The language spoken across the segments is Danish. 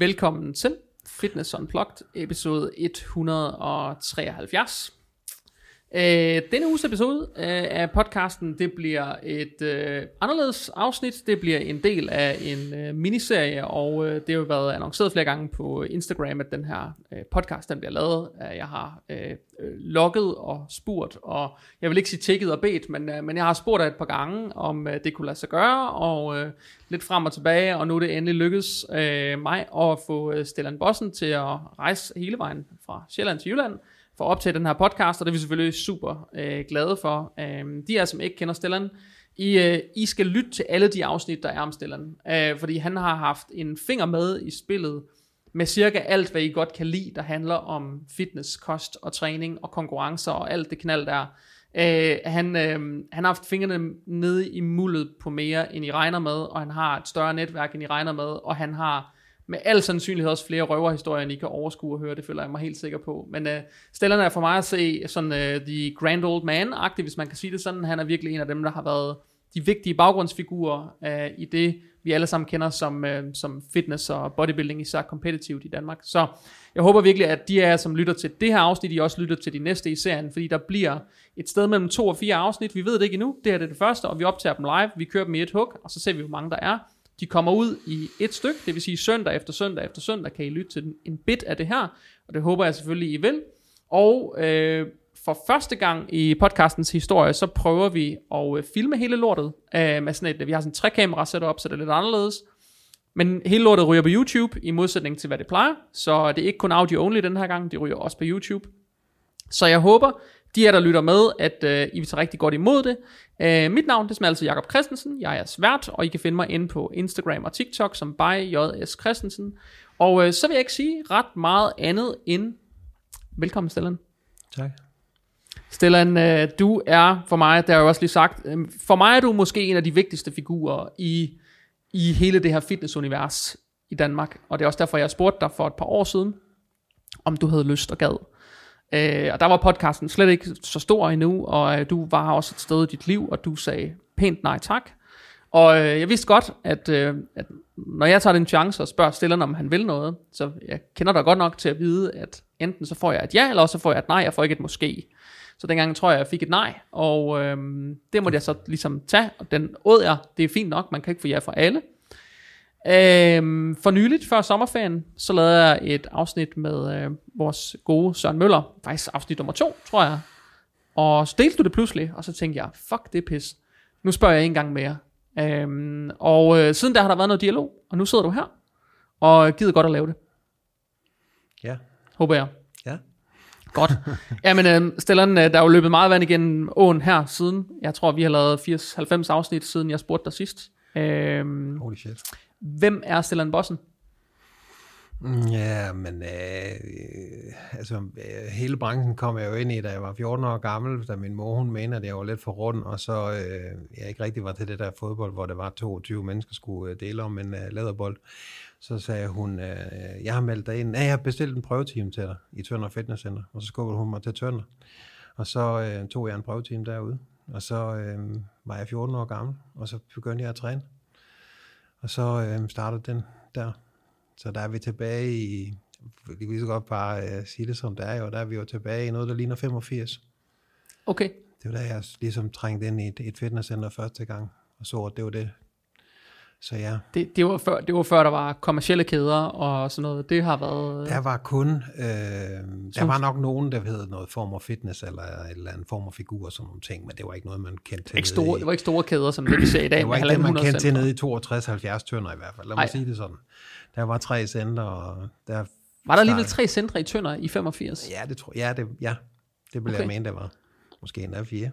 Velkommen til Fitness Unplugged, episode 173. Øh, denne uges episode øh, af podcasten, det bliver et øh, anderledes afsnit. Det bliver en del af en øh, miniserie, og øh, det har jo været annonceret flere gange på Instagram, at den her øh, podcast, den bliver lavet. Øh, jeg har øh, øh, logget og spurgt, og jeg vil ikke sige tækket og bedt, men, øh, men jeg har spurgt et par gange, om øh, det kunne lade sig gøre, og øh, lidt frem og tilbage, og nu er det endelig lykkedes øh, mig at få øh, Stellan Bossen til at rejse hele vejen fra Sjælland til Jylland, for at optage den her podcast, og det er vi selvfølgelig super øh, glade for. Øh, de af som ikke kender Stellan, I, øh, I skal lytte til alle de afsnit, der er om Stellan, øh, fordi han har haft en finger med i spillet, med cirka alt, hvad I godt kan lide, der handler om fitness, kost og træning og konkurrencer og alt det knald der. Øh, han, øh, han har haft fingrene nede i muldet på mere, end I regner med, og han har et større netværk, end I regner med, og han har med al sandsynlighed også flere røverhistorier, end I kan overskue og høre, det føler jeg mig helt sikker på. Men øh, Stellan er for mig at se sådan øh, The Grand Old Man-agtig, hvis man kan sige det sådan. Han er virkelig en af dem, der har været de vigtige baggrundsfigurer øh, i det, vi alle sammen kender som, øh, som fitness og bodybuilding, især kompetitivt i Danmark. Så jeg håber virkelig, at de af jer, som lytter til det her afsnit, de også lytter til de næste i serien, fordi der bliver et sted mellem to og fire afsnit. Vi ved det ikke endnu. Det her er det første, og vi optager dem live. Vi kører dem i et hug, og så ser vi, hvor mange der er. De kommer ud i et stykke, det vil sige søndag efter søndag efter søndag, kan I lytte til en bit af det her, og det håber jeg selvfølgelig, I vil. Og øh, for første gang i podcastens historie, så prøver vi at øh, filme hele lortet øh, med sådan et, vi har sådan en trekamera sat op, så det er lidt anderledes. Men hele lortet ryger på YouTube, i modsætning til hvad det plejer, så det er ikke kun audio only den her gang, det ryger også på YouTube. Så jeg håber, de er der lytter med, at øh, I vil tage rigtig godt imod det. Øh, mit navn det er altså Jakob Christensen, jeg er svært, og I kan finde mig inde på Instagram og TikTok som by JS Christensen. Og øh, så vil jeg ikke sige ret meget andet end velkommen Stellan. Tak. Stellan, øh, du er for mig, der har jeg også lige sagt, øh, for mig er du måske en af de vigtigste figurer i, i hele det her fitnessunivers i Danmark. Og det er også derfor, jeg spurgte dig for et par år siden, om du havde lyst og gad Øh, og der var podcasten slet ikke så stor endnu, og øh, du var også et sted i dit liv, og du sagde pænt nej tak. Og øh, jeg vidste godt, at, øh, at når jeg tager den chance og spørger stilleren, om han vil noget, så jeg kender dig godt nok til at vide, at enten så får jeg et ja, eller også så får jeg et nej, jeg får ikke et måske. Så dengang tror jeg, jeg fik et nej, og øh, det måtte jeg så ligesom tage, og den åd jeg, det er fint nok, man kan ikke få ja fra alle. Øhm, for nyligt, før sommerferien, så lavede jeg et afsnit med øh, vores gode Søren Møller. Faktisk afsnit nummer to, tror jeg. Og så delte du det pludselig, og så tænkte jeg, fuck det pis. Nu spørger jeg en gang mere. Øhm, og øh, siden der har der været noget dialog, og nu sidder du her, og gider godt at lave det. Ja. Håber jeg. Ja. Godt. Jamen, øh, Stellan, øh, der er jo løbet meget vand igennem åen her siden. Jeg tror, vi har lavet 80-90 afsnit, siden jeg spurgte dig sidst. Øhm, Holy shit. Hvem er Stellan Bossen? Mm, Ja, men øh, altså, øh, hele branchen kom jeg jo ind i, da jeg var 14 år gammel, da min mor hun mente, at jeg var lidt for rund, og så øh, jeg ikke rigtig var til det der fodbold, hvor det var 22 mennesker skulle øh, dele om en øh, læderbold. Så sagde hun, øh, jeg har meldt dig ind, ja, jeg har bestilt en prøvetime til dig i Tønder Fitness Center, og så skubbede hun mig til Tønder. Og så øh, tog jeg en prøvetime derude, og så øh, var jeg 14 år gammel, og så begyndte jeg at træne. Og så øh, startede den der. Så der er vi tilbage i, vi kan så godt bare øh, sige det som det er jo, der er vi jo tilbage i noget, der ligner 85. Okay. Det var da jeg ligesom trængte ind i et, et fitnesscenter første gang, og så, at det var det. Så ja, Det, det, var før, det var før, der var kommercielle kæder og sådan noget. Det har været... der var kun, øh, der var nok nogen, der hed noget form af fitness, eller et eller andet form af figur og sådan nogle ting, men det var ikke noget, man kendte til. ikke store, i- det var ikke store kæder, som det vi ser i dag. Det var ikke det, man 1.500 kendte til centre. nede i 62-70 tønder i hvert fald. Lad Ej. mig sige det sådan. Der var tre center, og der... Var der alligevel tre centre i Tønder i 85? Ja, det tror ja, det, ja, det ville Okay. jeg mene, det var. Måske endda fire.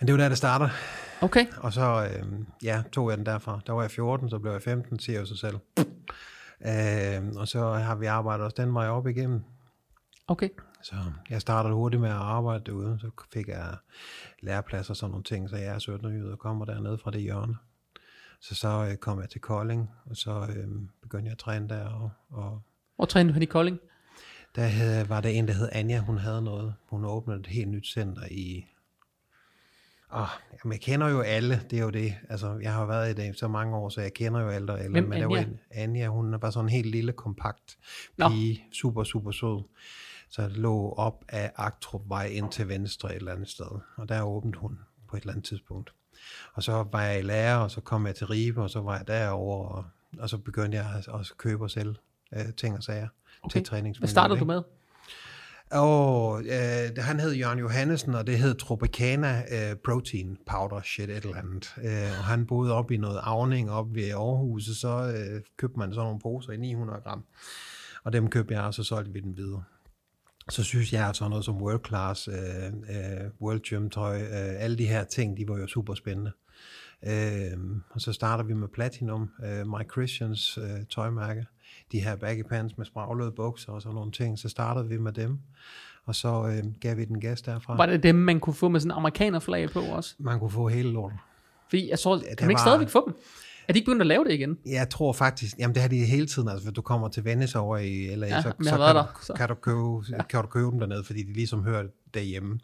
Men det var der, det starter. Okay. Og så øh, ja, tog jeg den derfra. Der var jeg 14, så blev jeg 15, siger jo sig selv. Øh, og så har vi arbejdet os den vej op igennem. Okay. Så jeg startede hurtigt med at arbejde derude. Så fik jeg læreplads og sådan nogle ting, så jeg er 17 år og kommer dernede fra det hjørne. Så så øh, kom jeg til Kolding, og så øh, begyndte jeg at træne der. Og, og Hvor trænede du i Kolding? der havde, var der en, der hed Anja, hun havde noget. Hun åbnede et helt nyt center i Oh, jamen, jeg kender jo alle, det er jo det. Altså, jeg har været i det så mange år, så jeg kender jo alle og alle. Hvem, men der var Anja? en, Anja, hun bare sådan en helt lille, kompakt Nå. pige. Super, super sød. Så lå op af Agtrup-vej ind til venstre et eller andet sted. Og der åbnede hun på et eller andet tidspunkt. Og så var jeg i lære, og så kom jeg til Ribe, og så var jeg derovre, og, og så begyndte jeg at- at købe og sælge øh, ting og sager Okay. til træningsmiljøet. Hvad startede du med? Og øh, han hed Jørgen Johannesen, og det hed Tropicana øh, Protein Powder shit et eller andet. Øh, og han boede op i noget avning op ved Aarhus, og så øh, købte man sådan nogle poser i 900 gram. Og dem købte jeg, og så solgte vi dem videre. Så synes jeg, at sådan noget som World Class, øh, øh, World Gym tøj, øh, alle de her ting, de var jo super spændende. Øh, og så starter vi med Platinum, øh, My Christians øh, tøjmærke. De her baggy pants med spraglede bukser og sådan nogle ting. Så startede vi med dem, og så øh, gav vi den gas derfra. Var det dem, man kunne få med sådan en amerikanerflag på også? Man kunne få hele lortet. Fordi jeg så, kan det man ikke var- stadigvæk få dem? Er de ikke begyndt at lave det igen? Jeg tror faktisk, jamen det har de hele tiden, altså hvis du kommer til Venice over i LA, Ja, så, så, kan, der, du, så. kan, du købe, kan du købe dem dernede, fordi de ligesom hører derhjemme.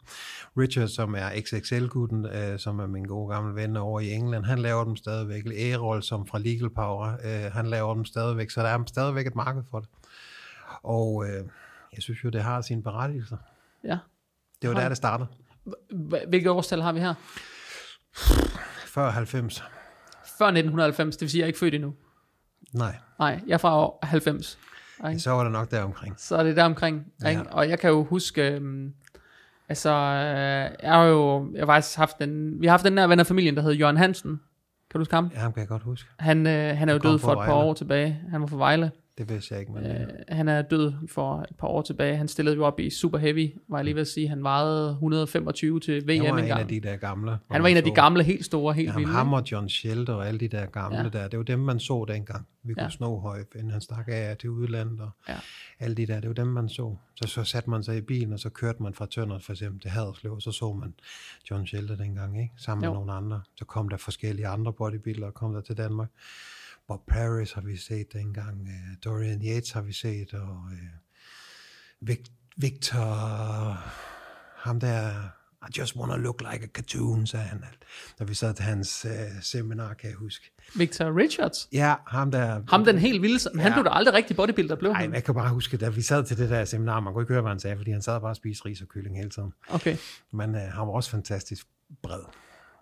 Richard, som er XXL-gutten, øh, som er min gode gamle ven over i England, han laver dem stadigvæk. Errol, som fra Legal Power, øh, han laver dem stadigvæk, så der er stadigvæk et marked for det. Og øh, jeg synes jo, det har sin berettigelse. Ja. Det var der, det? startede. Hvilket årstal har vi her? Før 90. Før 1990, det vil sige, jeg er ikke født endnu. Nej, Nej, jeg er fra år 90. Ikke? så var det nok der omkring. Så er det der omkring. Ja. Ikke? Og jeg kan jo huske, øhm, altså, øh, jeg har jo jeg har faktisk haft den, vi har haft den der ven af familien, der hed Jørgen Hansen. Kan du huske ham? Ja, ham kan jeg godt huske. Han, øh, han er jo kom død for et par år tilbage. Han var fra Vejle. Det vidste jeg ikke, men... Øh, Øh, han er død for et par år tilbage. Han stillede jo op i Super Heavy, var jeg lige ved at sige. Han vejede 125 til VM han var en engang. af de der gamle. han var en af de gamle, helt store, helt Jamen, vilde. ham og John Shelter og alle de der gamle Ja. ja. der, det var dem, man så dengang. Vi kunne Ja. ja. snohøje, inden han stak af til udlandet og Ja. ja. alle de der, det var dem, man så. Så, så satte man sig i bilen, og så kørte man fra Tønder for eksempel til Haderslev, og så så man John Shelter dengang, ikke? sammen Jo. med nogle andre. Så kom der forskellige andre bodybuildere, kom der til Danmark. Bob Paris har vi set dengang, uh, Dorian Yates har vi set, og uh, Victor, ham der, I just wanna look like a cartoon, sagde han, da vi sad til hans uh, seminar, kan jeg huske. Victor Richards. Ja, ham der... Ham den helt vilde, men han Ja. blev da aldrig rigtig bodybuilder, blev Ej, han? men jeg kan bare huske, da vi sad til det der seminar, man kunne ikke høre, hvad han sagde, fordi han sad bare og spiste ris og kylling hele tiden. Okay, Men uh, han var også fantastisk bred.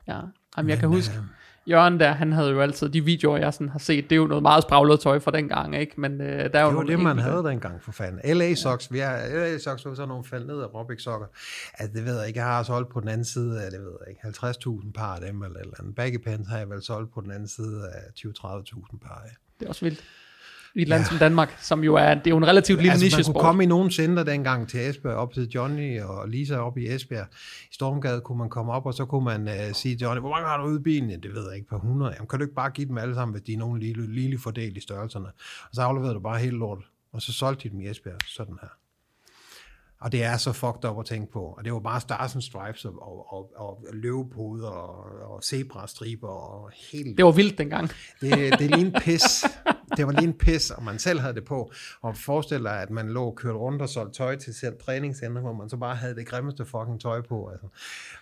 ja. Jamen, jeg kan Men, huske, øh, Jørgen der, han havde jo altid, de videoer, jeg sådan har set, det er jo noget meget spraglet tøj fra dengang, ikke? Men øh, der er jo Det var det, man havde dengang, for fanden. LA Socks, vi har, LA Socks var sådan nogle faldt ned af aerobic sokker. Altså, det ved jeg ikke. Jeg har solgt på den anden side af, det ved jeg ikke, 50.000 par af dem, eller eller andet. Baggy pants har jeg vel solgt på den anden side af 20-30.000 par af. Det er også vildt. I et land som Danmark, som jo er, det er jo en relativt lille altså, man niche-sport. kunne komme i nogle center dengang til Esbjerg, op til Johnny og Lisa op i Esbjerg. I Stormgade kunne man komme op, og så kunne man uh, sige til Johnny, hvor mange har du ude i bilen? Det ved jeg ikke, på 100. Jamen, kan du ikke bare give dem alle sammen, hvis de er nogen lille, lille fordel i størrelserne? Og så afleverede du bare hele lortet, og så solgte de dem i Esbjerg, sådan her. Og det er så fucked up at tænke på. Og det var bare Stars and Stripes og, og, og, og løvepoder og, og zebrastriber og helt... Det var vildt dengang. Det, det er lige en pis. Det var lige en pis, og man selv havde det på. Og forestil dig, at man lå og kørte rundt og solgte tøj til selv træningscenter, hvor man så bare havde det grimmeste fucking tøj på. Altså.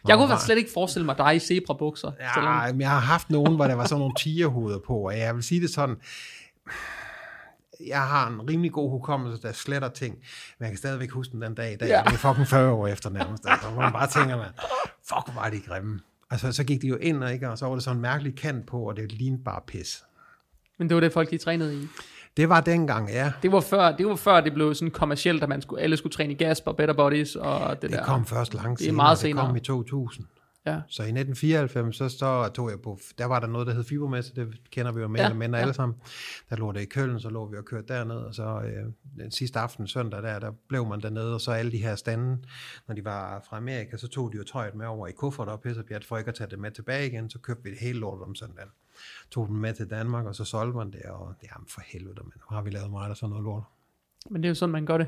Jeg kunne bare- slet ikke forestille mig dig i zebra-bukser. selvom- Ja, men jeg har haft nogen, hvor der var sådan nogle tigerhoveder på, og jeg vil sige det sådan, jeg har en rimelig god hukommelse, der sletter ting, men jeg kan stadigvæk huske den den dag i dag. Ja. Ja. Det er fucking 40 år efter nærmest, altså, hvor man bare tænker, man, fuck, hvor var de grimme. Altså, så gik de jo ind, og, ikke, og så var det sådan en mærkelig kant på, og det lignede bare pis. Men det var det, folk de trænede i. Det var dengang, ja. Det var før det, var før, det blev sådan kommercielt, at man skulle, alle skulle træne i Gasp og Better Bodies og det, Det der. kom først langt Det er senere. meget Det kom senere. i 2000. Ja. Så i 1994, så står, tog jeg på, der var der noget, der hed fibermesse, det kender vi jo mere Ja, eller mindre ja. alle sammen. Der lå det i Køln, så lå vi og kørte derned, og så øh, den sidste aften, søndag der, der blev man dernede, og så alle de her stande, når de var fra Amerika, så tog de jo tøjet med over i kuffert og pissepjat, for ikke at tage det med tilbage igen, så købte vi det hele lortet om søndagen. Tog den med til Danmark, og så solgte man det, og jamen for helvede, men nu har vi lavet meget af sådan noget lort. Men det er jo sådan, man gør det.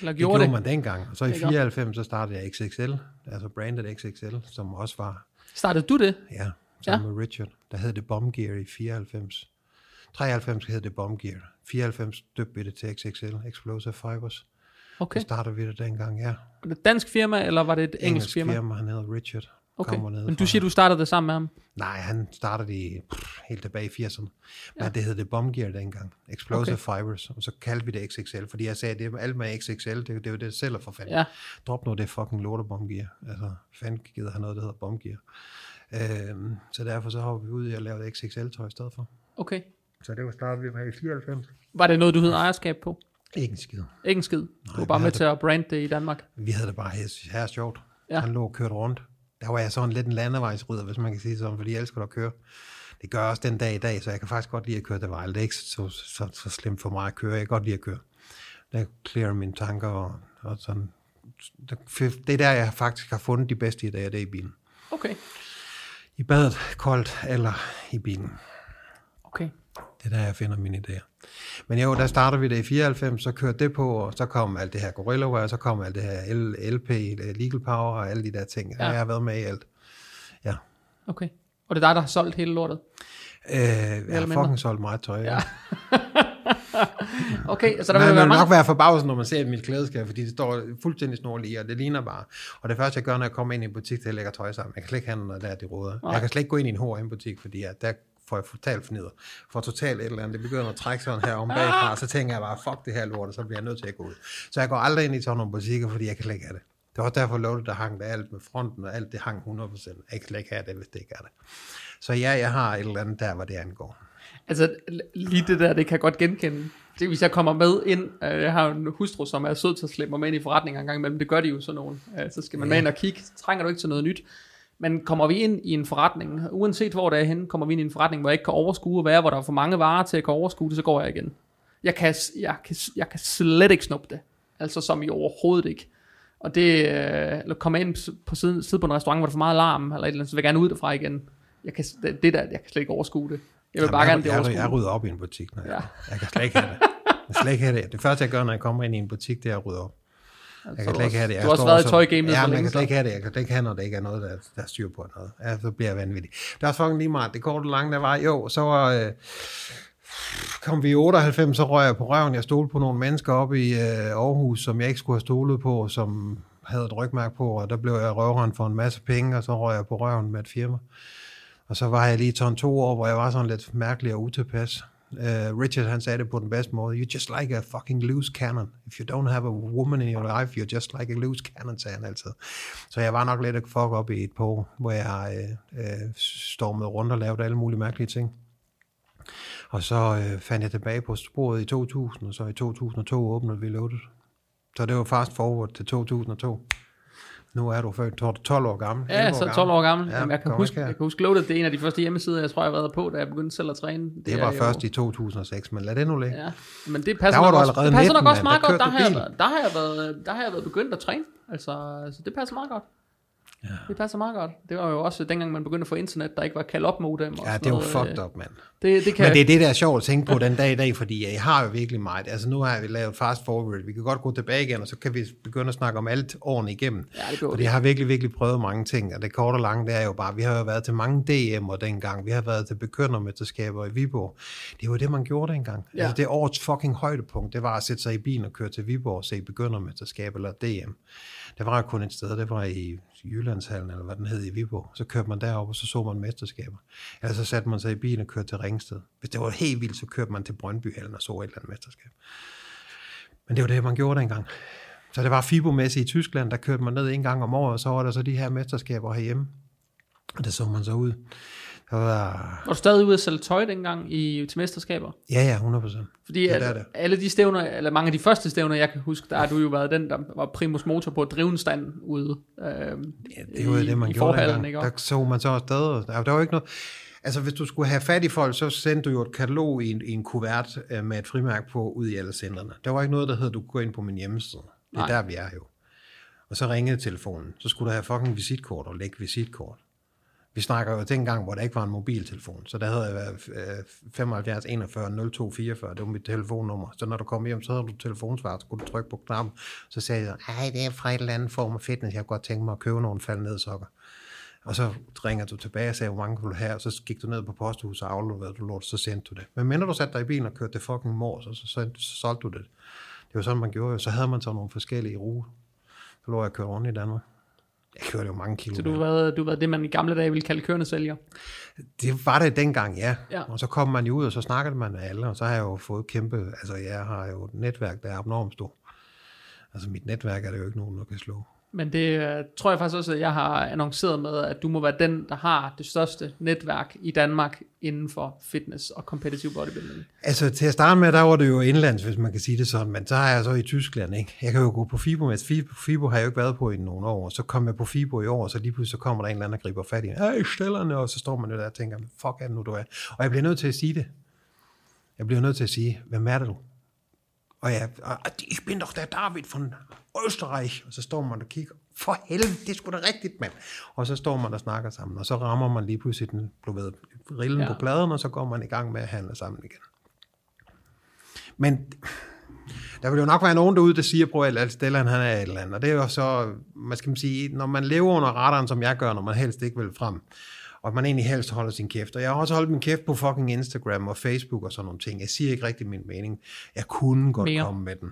Eller Det gjorde gjorde det. man dengang, og så i Det gør. 94, så startede jeg XXL, altså branded XXL, som også var Startede du det? Ja, sammen ja. med Richard. Der hed det Bomb Gear i 94. 93 hed det Bomb Gear. 94 døbte vi det til XXL, Explosive Fibers. Okay. Okay. Så startede vi det dengang, ja. Var det et dansk firma, eller var det et engelsk, Engelsk firma? firma, han hedder Richard. Okay. kommer ned Men du siger, du startede det sammen med ham? Nej, han startede i pff, helt tilbage i 80'erne. Men ja. det hed det Bomb Gear dengang. Explosive okay. Fibers. Og så kaldte vi det XXL, fordi jeg sagde, det er alt med XXL, det, det er jo det selv for fanden. Ja. Drop nu det fucking lorte Bomb Gear. Altså, fanden gider have noget, der hedder Bomb Gear. Øhm, så derfor så hopper vi ud i at lave det XXL-tøj i stedet for. Okay. Så det var startet vi med i 94. Var det noget, du havde ejerskab på? Ikke en skid. Ikke en skid. Du var bare med havde til at brande det i Danmark. Vi havde det bare her, her sjovt. Ja. Han lå og kørte rundt. Der var jeg sådan lidt en landevejsryder, hvis man kan sige sådan, fordi jeg elsker at køre. Det gør jeg også den dag i dag, så jeg kan faktisk godt lide at køre vej. Det er ikke så, så, så slemt for mig at køre. Jeg kan godt lide at køre. Der clear mine tanker og, og sådan. Det er der, jeg faktisk har fundet de bedste idéer, det er i bilen. Okay. I badet, koldt eller i bilen. Okay. Det er der, jeg finder mine idéer. Men jo, der starter vi det i 94, så kørte det på, og så kom alt det her Gorilla Wire, så kom alt det her LP, Legal Power og alle de der ting. Ja. Jeg har været med i alt. Ja. Okay. Og det er dig, der har solgt hele lortet? Øh, jeg har fucking solgt meget tøj. Ja. Okay, så der Man vil vil være nok mange... være forbavset, når man ser mit klædeskab, fordi det står fuldstændig snorlige, og det ligner bare. Og det første, jeg gør, når jeg kommer ind i en butik, det er at lægge tøj sammen. Jeg kan slet ikke handle noget der, de råder. Nej. Jeg kan slet ikke gå ind i en H&M-butik, fordi at der får jeg totalt forneder. For totalt et eller andet. Det begynder at trække sådan her om bagfra, så tænker jeg bare, fuck det her lort, og så bliver jeg nødt til at gå ud. Så jeg går aldrig ind i sådan nogle butikker, fordi jeg kan slet ikke have det. Det var også derfor, låtet der hang der alt med fronten, og alt det hang 100%. Jeg kan slet ikke have det, hvis det ikke er det. Så ja, jeg har et eller andet der, hvor det angår. Altså, lige det der, det kan jeg godt genkende. Det hvis jeg kommer med ind, øh, jeg har en hustru, som er sød til at slippe mig med ind i forretninger en gang imellem, det gør de jo sådan nogen. Øh, Så skal man med Ja. ind og kigge, trænger du ikke til noget nyt. Men kommer vi ind i en forretning, uanset hvor det er henne, kommer vi ind i en forretning, hvor jeg ikke kan overskue at være, hvor der er for mange varer til at kunne overskue det, så går jeg igen. Jeg kan, jeg kan, jeg kan slet ikke snuppe det. Altså som i overhovedet ikke. Og det, øh, eller komme ind på siden, side på en restaurant, hvor der er for meget larm, eller et eller andet, så vil jeg gerne ud derfra igen. Jeg kan, det, det der, jeg kan slet ikke overskue det. Jeg vil bare Jamen, gerne det jeg, jeg, overskue. jeg rydder op i en butik, når jeg, Ja. jeg kan slet ikke have det. Jeg kan slet ikke have det. Det første, jeg gør, når jeg kommer ind i en butik, det er at rydde op. Jeg kan Så slet ikke have det. Jeg Du har også været i så- tøjgamet Ja, for men jeg længe, kan så. slet ikke have det. Jeg kan ikke have, når det ikke er noget, der, der er styr på noget. Ja, så bliver jeg vanvittig. Det er fucking lige meget. Det korte lange, der var, jo, så var, øh, kom vi i 98, så røg jeg på røven. Jeg stolede på nogle mennesker oppe i øh, Aarhus, som jeg ikke skulle have stolet på, som havde et rygmærke på, og der blev jeg røveren for en masse penge, og så røg jeg på røven med et firma. Og så var jeg lige sådan to år, hvor jeg var sådan lidt mærkelig og utilpas. Uh, Richard han sagde det på den bedste måde. You're just like a fucking loose cannon. If you don't have a woman in your life, you're just like a loose cannon, sagde han altid. Så jeg var nok lidt at fuck op i et par år, hvor jeg uh, uh, stormede rundt og lavede alle mulige mærkelige ting. Og så uh, fandt jeg tilbage på sporet i 2000, og så i 2002 åbnede vi Loaded. Så det var fast forward til 2002. Nu er du født 12 år gammel. Ja, 11 så 12 år gammel. Ja, Ja, Jamen, jeg, kan huske, jeg kan huske Loaded, det er en af de første hjemmesider, jeg tror, jeg har været på, da jeg begyndte selv at træne. Det er var først i 2006, men lad det nu ligge. Ja, men det passer Der var nok du også, det passer 19, nok også meget Der godt. Der har, jeg været, der, har jeg været, der har jeg været begyndt at træne. Altså, så det passer meget godt. Ja. Det passer meget godt. Det var jo også dengang, man begyndte at få internet, der ikke var call up modem. Og Ja, det jo noget. fucked up, mand. Det, det kan, Men det er det, der er sjovt at tænke på den dag i dag, fordi jeg har jo virkelig meget. Altså nu har vi lavet fast forward. Vi kan godt gå tilbage igen, og så kan vi begynde at snakke om alt årene igennem. Ja, det og jeg har virkelig, virkelig prøvet mange ting. Og det korte og lange, det er jo bare, vi har jo været til mange DM'er dengang. Vi har været til bekyndermesterskaber i Viborg. Det var det, man gjorde dengang. Ja. Altså det årets fucking højdepunkt, det var at sætte sig i bilen og køre til Viborg og se bekyndermesterskab eller DM. Der var kun et sted, det var i Jyllandshallen, eller hvad den hed i Viborg. Så kørte man derop, og så så man mesterskaber. Eller så satte man sig i bilen og kørte til Ringsted. Hvis det var helt vildt, så kørte man til Brøndbyhallen og så et eller andet mesterskab. Men det var det, man gjorde dengang. Så det var FIBO-mæssigt i Tyskland, der kørte man ned en gang om året, og så var der så de her mesterskaber herhjemme. Og det så man så ud. Var, var du stadig ude at sælge tøj dengang i, til mesterskaber? ja, ja, 100 procent. Fordi Ja, at det er det. alle de stævner, eller mange af de første stævner, jeg kan huske, der har du jo været den, der var primus motor på at drive en stand ude. Øh, Ja, det var jo det, man i gjorde dengang. ikke? Der så man så afsted. og Der, der var ikke noget... Altså, hvis du skulle have fat i folk, så sendte du jo et katalog i en, i en kuvert øh, med et frimærke på ud i alle centrene. Der var ikke noget, der hed, du kunne gå ind på min hjemmeside. Det er Nej. der, vi er jo. Og så ringede telefonen. Så skulle du have fucking visitkort og lægge visitkort. Vi snakker jo dengang, hvor der ikke var en mobiltelefon. Så der havde jeg været 75 41 02 44. Det var mit telefonnummer. Så når du kom hjem, så havde du telefonsvar, så kunne du trykke på knappen. Så sagde jeg, ej, det er fra et eller andet form af fitness. Jeg kunne godt tænke mig at købe nogle falde ned sokker. Og så ringer du tilbage og sagde, hvor mange kunne du have, og så gik du ned på posthuset og afleverede du lort, så sendte du det. Men mindre du satte dig i bilen og kørte det fucking mor, så, så, så, så solgte du det. Det var sådan, man gjorde. Så havde man så nogle forskellige ruter. Så lå jeg og kørte rundt i Danmark. Jeg kørte jo mange kilo. Så du har, været, du har været det, man i gamle dage ville kalde kørende sælger. Det var det dengang, ja. Ja. Og så kom man jo ud, og så snakkede man med alle, og så har jeg jo fået kæmpe, altså jeg har jo et netværk, der er abnormt stort. Altså mit netværk er det jo ikke nogen, der kan slå. Men det øh, tror jeg faktisk også, at jeg har annonceret med, at du må være den, der har det største netværk i Danmark inden for fitness og competitive bodybuilding. Altså til at starte med, der var det jo indlands, hvis man kan sige det sådan, men så er jeg så i Tyskland, ikke? Jeg kan jo gå på FIBO, men FIBO, FIBO har jeg jo ikke været på i nogle år, så kom jeg på FIBO i år, og så lige pludselig så kommer der en eller anden, der griber fat i, hey, stillerne, og så står man jo der og tænker, fuck er det nu, du er? Og jeg bliver nødt til at sige det. Jeg bliver nødt til at sige, hvem er det du? Og jeg, og, ich bin doch der David von Österreich. Og så står man og kigger, for helvede, det er sgu da rigtigt, mand. Og så står man og snakker sammen, og så rammer man lige pludselig den, du ved, rillen Ja. ja. på pladen, og så går man i gang med at handle sammen igen. Men der vil jo nok være nogen derude, der siger, prøv at altså, Stellan, han er et eller andet. Og det er jo så, man skal sige, når man lever under radaren, som jeg gør, når man helst ikke vil frem, og man egentlig helst holder sin kæft. Og jeg har også holdt min kæft på fucking Instagram og Facebook og sådan nogle ting. Jeg siger ikke rigtig min mening. Jeg kunne godt Mere. Komme med den.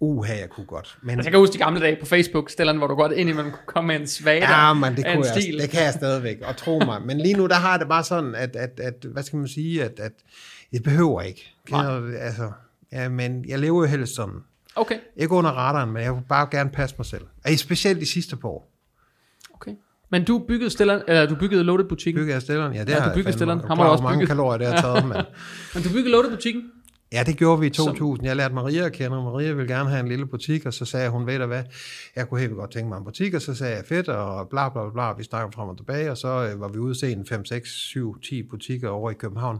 Uha, jeg kunne godt. Men, Altså, jeg kan huske de gamle dage på Facebook, Stellan, hvor du godt ind imellem kunne komme med en svage Ja, men det, kunne jeg, stil. det kan jeg stadigvæk, og tro mig. Men lige nu, der har jeg det bare sådan, at, at, at hvad skal man sige, at, at jeg behøver ikke. Du det? Altså, ja, men jeg lever jo helst sådan. Okay, Ikke under radaren, men jeg vil bare gerne passe mig selv. Og specielt de sidste par år. Men du byggede Stellan, eller du byggede Loaded butikken. Bygger jeg stilleren? Ja, det Ja, du byggede stilleren. Er du over, også mange bygget. kalorier det har taget, men... Men du byggede Loaded butikken. Ja, det gjorde vi i 2000. Jeg lærte Maria at kende, og Maria ville gerne have en lille butik, og så sagde hun, ved du hvad, jeg kunne helt godt tænke mig en butik, og så sagde jeg fedt, og bla bla bla, vi snakkede frem og tilbage, og så øh, var vi ude og se en 5, 6, 7, 10 butikker over i København,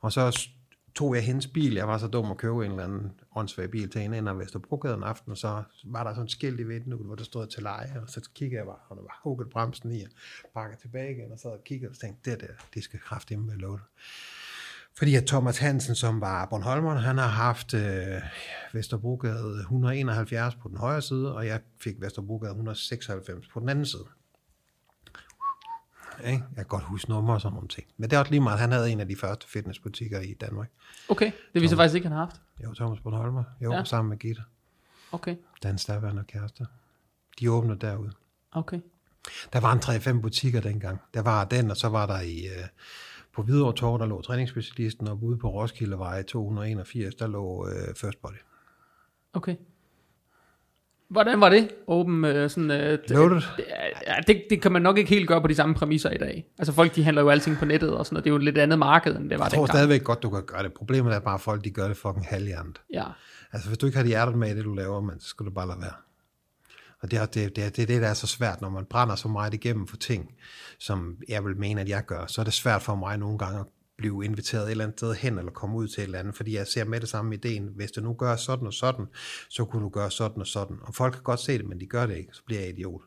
og så tog jeg hendes bil, jeg var så dum at købe en eller anden åndssvag bil til hende ind ad Vesterbrogade en aften, og så var der sådan et skilt i vinduet, hvor der stod til leje, og så kiggede jeg bare, og der var hugget bremsen i, og bakkede tilbage igen, og så kiggede og tænkte, det der, det skal kraftigt med låne. Fordi at Thomas Hansen, som var Bornholmer, han har haft øh, Vesterbrogade 171 på den højre side, og jeg fik Vesterbrogade 196 på den anden side. Ikke? Jeg kan godt huske nummer og sådan nogle ting. Men det er også lige meget, han havde en af de første fitnessbutikker i Danmark. Okay, det viser faktisk ikke, han har haft. Jo, Thomas Bornholmer. Jo, Ja. sammen med Gitte. Okay, Dans daværende kæreste. De åbnede derude. okay. Der var en 3-5 butikker dengang. Der var den, og så var der i, øh, på Hvidovre Torv, der lå træningsspecialisten, og ude på Roskildevej 281, der lå øh, First Body. Okay. Hvordan var det? Åben øh, sådan... Øh, det, Loaded. ja, det, det kan man nok ikke helt gøre på de samme præmisser i dag. Altså folk, de handler jo alting på nettet og sådan noget. Det er jo et lidt andet marked, end det var Jeg tror dengang. stadigvæk godt, du kan gøre det. Problemet er bare, at folk de gør det fucking halvhjernet. Ja. Altså, hvis du ikke har de hjertet med i det, du laver, man, så skal du bare lade være. Og det er det, det, det, er det, der er så svært, når man brænder så meget igennem for ting, som jeg vil mene, at jeg gør, så er det svært for mig nogle gange at blive inviteret et eller andet sted hen, eller komme ud til et eller andet, fordi jeg ser med det samme ideen. Hvis du nu gør sådan og sådan, så kunne du gøre sådan og sådan. Og folk kan godt se det, men de gør det ikke, så bliver jeg idiot.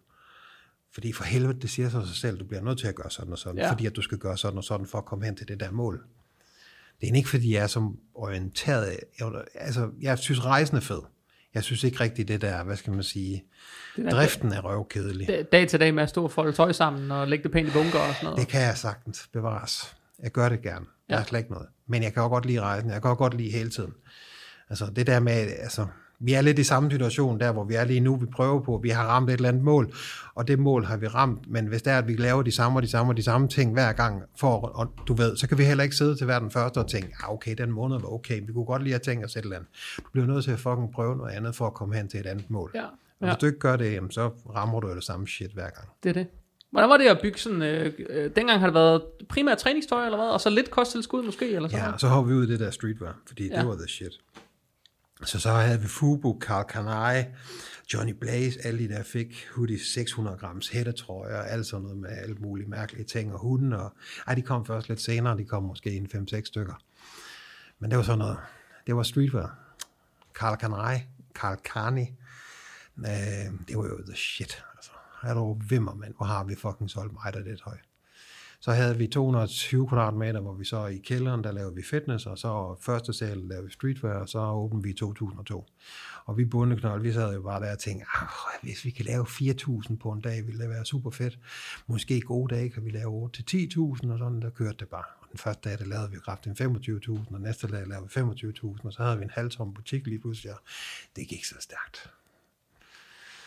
Fordi for helvede, det siger sig selv, du bliver nødt til at gøre sådan og sådan, Ja. fordi at du skal gøre sådan og sådan, for at komme hen til det der mål. Det er ikke, fordi jeg er som orienteret. Jeg, altså, jeg synes, rejsen er fed. Jeg synes ikke rigtigt det der, hvad skal man sige, Det der, driften er røvkedelig. da- dag til dag med at stå og folde tøj sammen og lægge det pænt i bunker og sådan noget. Det kan jeg sagtens bevares. Jeg gør det gerne. Der er slet ikke noget. Men jeg kan også godt lide rejsen. Jeg kan også godt lide hele tiden. Altså det der med, altså, vi er lidt i samme situation der, hvor vi er lige nu. Vi prøver på, vi har ramt et eller andet mål, og det mål har vi ramt. Men hvis det er, at vi laver de samme og de samme og de samme ting hver gang, for, og du ved, så kan vi heller ikke sidde til hver den første og tænke, ja okay, den måned var okay, vi kunne godt lige have tænkt os et eller andet. Du bliver nødt til at fucking prøve noget andet for at komme hen til et andet mål. Ja, Og ja, hvis du ikke gør det, så rammer du det samme shit hver gang. det er det. Hvordan var det at bygge sådan... Øh, øh, dengang har det været primært træningstøj eller hvad? Og så lidt kosttilskud måske? Eller sådan Ja, noget? og så har vi ud i det der streetwear, fordi Ja. det var the shit. Så så havde vi Fubu, Carl Kanai, Johnny Blaze, alle de der fik hoodies, 600 grams hættetrøjer, alt sådan noget med alle mulige mærkelige ting, og hunden, og ej, de kom først lidt senere, de kom måske en 5-6 stykker. Men det var sådan noget, det var streetwear. Carl Kanai, Carl Carney, øh, det var jo the shit, altså. Er du vimmer, mand, hvor har vi fucking solgt mig der det høj. Så havde vi 220 kvadratmeter, hvor vi så i kælderen, der lavede vi fitness, og så første sal lavede vi streetwear, og så åbnede vi i 2002. Og vi bundeknold, vi sad jo bare der og tænkte, "Ah, hvis vi kan lave 4.000 på en dag, ville det være super fedt. Måske gode dage kan vi lave 8-10.000, og sådan, der kørte det bare. Og den første dag, der lavede vi kraftigt 25.000, og næste dag lavede vi 25.000, og så havde vi en halvtom butik lige pludselig, og det gik så stærkt.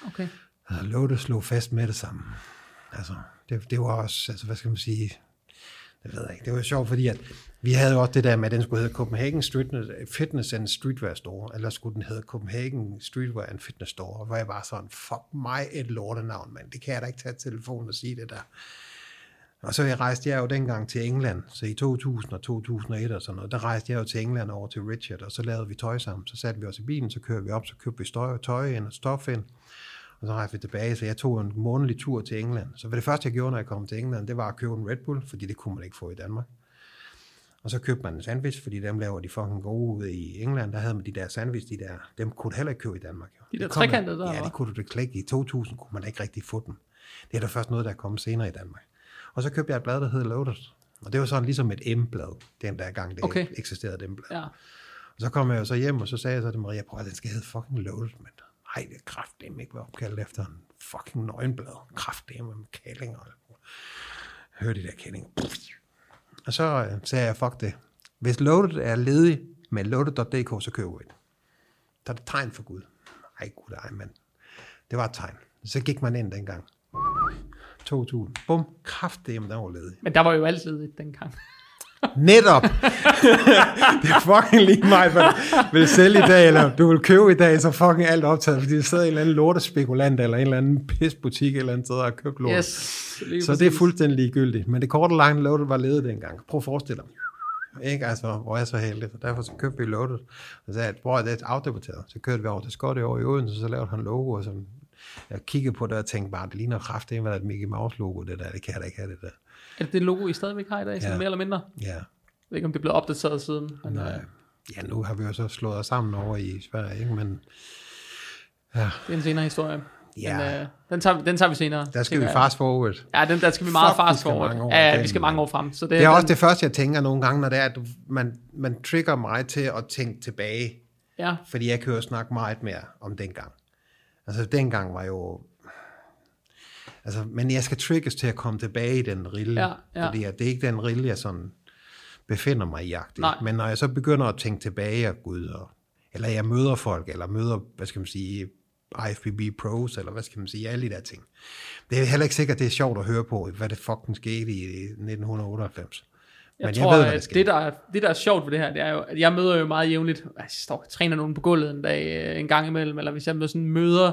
Okay. Altså, Lotte slog fast med det samme. Altså, det, det var også, altså, hvad skal man sige, det ved jeg ikke. Det var sjovt, fordi at vi havde jo også det der med, at den skulle hedde Copenhagen Street, Fitness and Streetwear Store, eller skulle den hedde Copenhagen Streetwear and Fitness Store, hvor jeg var sådan, fuck mig et lortenavn, mand. Det kan jeg da ikke tage telefonen og sige det der. Og så jeg rejste jeg jo dengang til England, så i 2000 og 2001 og sådan noget, der rejste jeg jo til England over til Richard, og så lavede vi tøj sammen. Så satte vi os i bilen, så kørte vi op, så købte vi støj, tøj ind og stof ind, og så rejste vi tilbage, så jeg tog en månedlig tur til England. Så det første, jeg gjorde, når jeg kom til England, det var at købe en Red Bull, fordi det kunne man ikke få i Danmark. Og så købte man en sandwich, fordi dem laver de fucking gode ude i England. Der havde man de der sandwich, de der, dem kunne du heller ikke købe i Danmark. Jo. De der Det trekantede der, Ja, det kunne du da ikke. I 2000 kunne man da ikke rigtig få dem. Det er da først noget, der er kommet senere i Danmark. Og så købte jeg et blad, der hedder Loaded. Og det var sådan ligesom et M-blad, den der gang, det Okay. eksisterede dem blad. Ja. Og så kom jeg jo så hjem, og så sagde jeg så til Maria, prøv at den skal hedde fucking Loaded, men ej, det er kraftedeme ikke være opkaldt efter en fucking nøgenblad. Kraftedeme med kællinger. Hør de der kællinger. Og så øh, sagde jeg, fuck det. Hvis Loaded er ledig med loaded.dk, så køber vi det. Så er det tegn for Gud. Ej, gud ej, mand. Det var et tegn. Så gik man ind dengang. 2000. Bum, kraftedeme, der var ledig. Men der var jo altid ledigt dengang. Netop. det er fucking lige mig, hvad du vil sælge i dag, eller du vil købe i dag, så fucking alt optaget, fordi der sidder en eller anden lortespekulant, eller en eller anden pisbutik eller andet sted og har købt lort. Yes. så det er fuldstændig ligegyldigt. Men det korte og lange loaded var ledet dengang. Prøv at forestille dig. Ikke? Altså, hvor er jeg så heldig. Så derfor så købte vi loaded. Og så sagde jeg, hvor er det afdebatteret? Så kørte vi over til Scotty over i Odense, så lavede han logo, og så jeg kiggede på det og tænkte bare, det ligner kraft, det er et Mickey Mouse logo, det der, det kan jeg da ikke have det der. Er det det logo, I stadigvæk har i dag, sådan Ja. mere eller mindre? Ja, Jeg ved ikke, om det er blevet opdateret siden. Men, Nej. øh, Ja, nu har vi jo så slået os sammen over i Sverige, ikke? men ja, det er en senere historie. Ja. Men, øh, den, tager, den tager vi senere. der skal vi fast forward. Ja, den, der skal vi meget Fuck, fast forward. år Ja, vi skal mange år frem. Så det, Det er den, også det første, jeg tænker nogle gange, når det er, at man, man trigger mig til at tænke tilbage, Ja, fordi jeg kan jo snakke meget mere om dengang. Altså, dengang var jo... Altså, men jeg skal trigges til at komme tilbage i den rille, Ja, ja. fordi at det er ikke den rille, jeg sådan befinder mig i jagt. Men når jeg så begynder at tænke tilbage og gud, og, eller jeg møder folk, eller møder, hvad skal man sige, IFBB Pros, eller hvad skal man sige, alle de der ting. Det er heller ikke sikkert, det er sjovt at høre på, hvad det fucking skete i 1998. jeg Men tror, jeg ved, hvad der at det der, det, der er sjovt ved det her, det er jo, at jeg møder jo meget jævnligt, jeg står og træner nogen på gulvet en dag, øh, en gang imellem, eller hvis jeg møder sådan møder